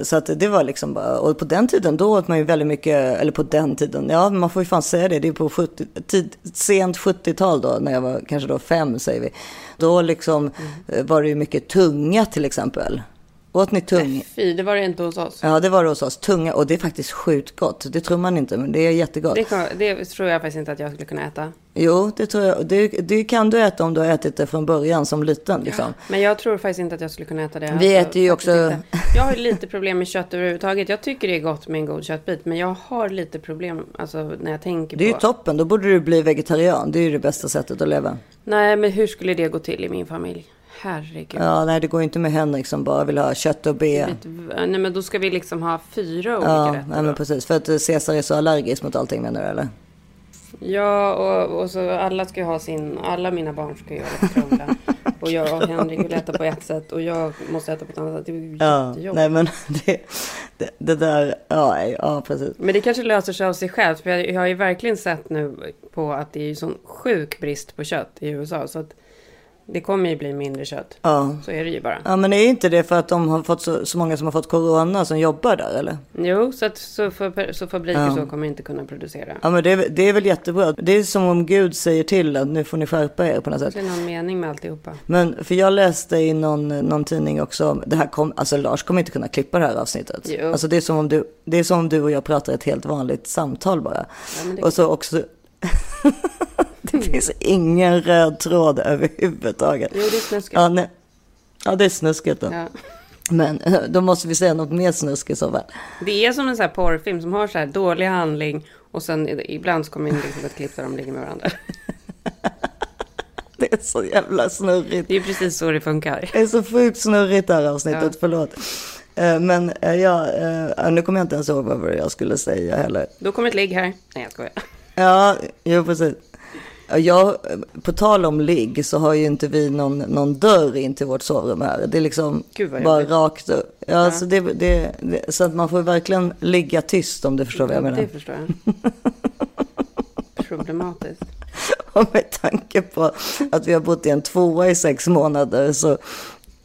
[SPEAKER 2] Så att det var liksom bara, och på den tiden då åt man ju väldigt mycket, eller på den tiden, ja man får ju fan säga det, det är på 70, tid, sent 70-tal då, när jag var kanske då fem säger vi. Då liksom eh, var det ju mycket tunga till exempel. Åt ni tung?
[SPEAKER 3] Fy, det var det inte hos oss.
[SPEAKER 2] Ja det var det hos oss, tunga, och det är faktiskt sjukt gott. Det tror man inte, men det är jättegott.
[SPEAKER 3] Det, kan, det tror jag faktiskt inte att jag skulle kunna äta.
[SPEAKER 2] Jo, det tror jag, det, det kan du äta om du har ätit det från början som liten liksom.
[SPEAKER 3] Men jag tror faktiskt inte att jag skulle kunna äta det.
[SPEAKER 2] Vi
[SPEAKER 3] Alltså,
[SPEAKER 2] äter ju
[SPEAKER 3] faktiskt
[SPEAKER 2] också-
[SPEAKER 3] inte. Jag har ju lite problem med kött överhuvudtaget. Jag tycker det är gott med en god köttbit. Men jag har lite problem alltså, när jag tänker
[SPEAKER 2] Det är ju
[SPEAKER 3] på...
[SPEAKER 2] toppen, då borde du bli vegetarian. Det är ju det bästa sättet att leva.
[SPEAKER 3] Nej, men hur skulle det gå till i min familj? Herregud.
[SPEAKER 2] Ja, nej det går inte med Henrik som bara vill ha kött och.
[SPEAKER 3] Vet- Nej, men då ska vi liksom ha fyra olika
[SPEAKER 2] Ja,
[SPEAKER 3] rätter. då.
[SPEAKER 2] men precis. För att eh, Caesar är så allergisk mot allting menar du eller?
[SPEAKER 3] Ja, och, och så alla ska ha sin... Alla mina barn ska ju ha krångla. och jag och Henrik vill äta på ett sätt och jag måste äta på ett annat sätt. Det är ju
[SPEAKER 2] Ja, nej men det, det, det där, ja, ja precis.
[SPEAKER 3] Men det kanske löser sig av sig självt. För jag, jag har ju verkligen sett nu på att det är ju sån sjuk brist på kött i USA. Så att det kommer ju bli mindre kött.
[SPEAKER 2] Ja.
[SPEAKER 3] Så är det ju bara.
[SPEAKER 2] Ja, men är inte det för att de har fått så, så många som har fått corona som jobbar där eller?
[SPEAKER 3] Jo, så, att, så, för, så fabriker
[SPEAKER 2] Ja.
[SPEAKER 3] så kommer inte kunna producera.
[SPEAKER 2] Ja, men det, är- det är väl jättebra. Det är som om Gud säger till att nu får ni skärpa er på något sätt.
[SPEAKER 3] Det är någon mening med alltihopa.
[SPEAKER 2] Men för jag läste i någon, någon tidning också, det här kom, alltså Lars kommer inte kunna klippa det här avsnittet.
[SPEAKER 3] Jo.
[SPEAKER 2] Alltså det är, som om du, det är som om du och jag pratar ett helt vanligt samtal bara.
[SPEAKER 3] Ja,
[SPEAKER 2] Och så också, det finns ingen röd tråd överhuvudtaget.
[SPEAKER 3] Jo, det är snuskigt.
[SPEAKER 2] Ja, nej. ja det är snuskigt.
[SPEAKER 3] Ja.
[SPEAKER 2] Men eh, då måste vi säga något mer snuskigt så väl.
[SPEAKER 3] Det är som en sån här porrfilm som har så här dålig handling och sen ibland så kommer in liksom ett klipp där de ligger med varandra.
[SPEAKER 2] Det är så jävla snurrigt.
[SPEAKER 3] Det är precis så det funkar.
[SPEAKER 2] Det är så sjukt snurrigt det här avsnittet,
[SPEAKER 3] Ja.
[SPEAKER 2] förlåt. Eh, Men eh, ja, nu kommer jag inte ens ihåg vad jag skulle säga heller.
[SPEAKER 3] Då kommer ett ligg här. Nej, jag skojar.
[SPEAKER 2] Ja, jo precis. Ja, Jag, på tal om ligg så har ju inte vi någon, någon dörr in till vårt sovrum här. Det är liksom bara rakt upp. Ja, Så, det, det, det, så att man får verkligen ligga tyst om du förstår vad jag menar.
[SPEAKER 3] Det förstår jag. Problematiskt.
[SPEAKER 2] Och med tanke på att vi har bott i en tvåa i sex månader så,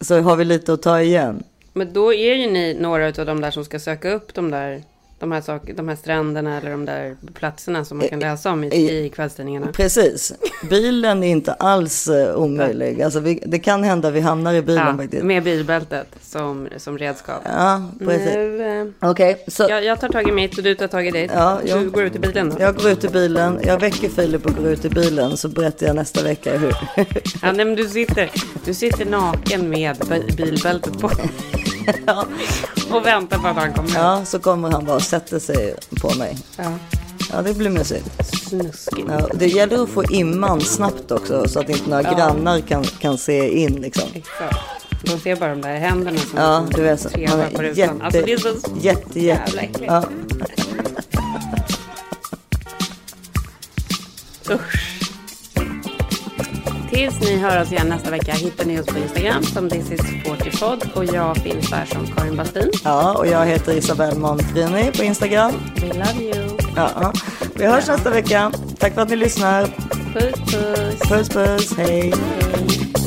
[SPEAKER 2] så har vi lite att ta igen.
[SPEAKER 3] Men då är ju ni några av de där som ska söka upp de där de här, sak, de här stränderna eller de där platserna som man kan läsa om i,
[SPEAKER 2] I-
[SPEAKER 3] i kvällstidningarna.
[SPEAKER 2] Precis. Bilen är inte alls eh, omöjlig. Alltså vi, det kan hända vi hamnar i bilen
[SPEAKER 3] Ja,
[SPEAKER 2] faktiskt.
[SPEAKER 3] med bilbältet som, som redskap.
[SPEAKER 2] Ja, precis.
[SPEAKER 3] Nu, eh,
[SPEAKER 2] Okej, så
[SPEAKER 3] jag, jag tar tag i mitt och du tar tag i ditt.
[SPEAKER 2] Ja,
[SPEAKER 3] du
[SPEAKER 2] jag-
[SPEAKER 3] går ut i bilen då.
[SPEAKER 2] jag går ut i bilen. Jag väcker Filip och går ut i bilen så berättar jag nästa vecka hur.
[SPEAKER 3] Ja, nej, men du, sitter, du sitter naken med bi- bilbältet på. och väntar på att han kommer.
[SPEAKER 2] Ja, så kommer han bara och sätter sig på mig.
[SPEAKER 3] Ja.
[SPEAKER 2] Ja, det blir mysigt.
[SPEAKER 3] Snuskigt.
[SPEAKER 2] Ja, det gäller att få imman snabbt också så att inte några grannar kan, kan se in liksom.
[SPEAKER 3] Exakt. De ser bara de där händerna som
[SPEAKER 2] Ja, du vet. så. Man
[SPEAKER 3] på
[SPEAKER 2] är
[SPEAKER 3] rutan.
[SPEAKER 2] jätte,
[SPEAKER 3] Alltså det är så
[SPEAKER 2] jätte,
[SPEAKER 3] jävla äckligt.
[SPEAKER 2] Ja.
[SPEAKER 3] Usch. Tills ni hör oss igen nästa vecka hittar ni oss på Instagram som This is 40pod och jag finns där som Karin Bastin.
[SPEAKER 2] ja, och jag heter Isabelle Monfrini på Instagram.
[SPEAKER 3] We love you.
[SPEAKER 2] Ja, vi hörs nästa vecka. Tack för att ni lyssnar.
[SPEAKER 3] Puss puss.
[SPEAKER 2] Puss, puss. Hej.
[SPEAKER 10] Driving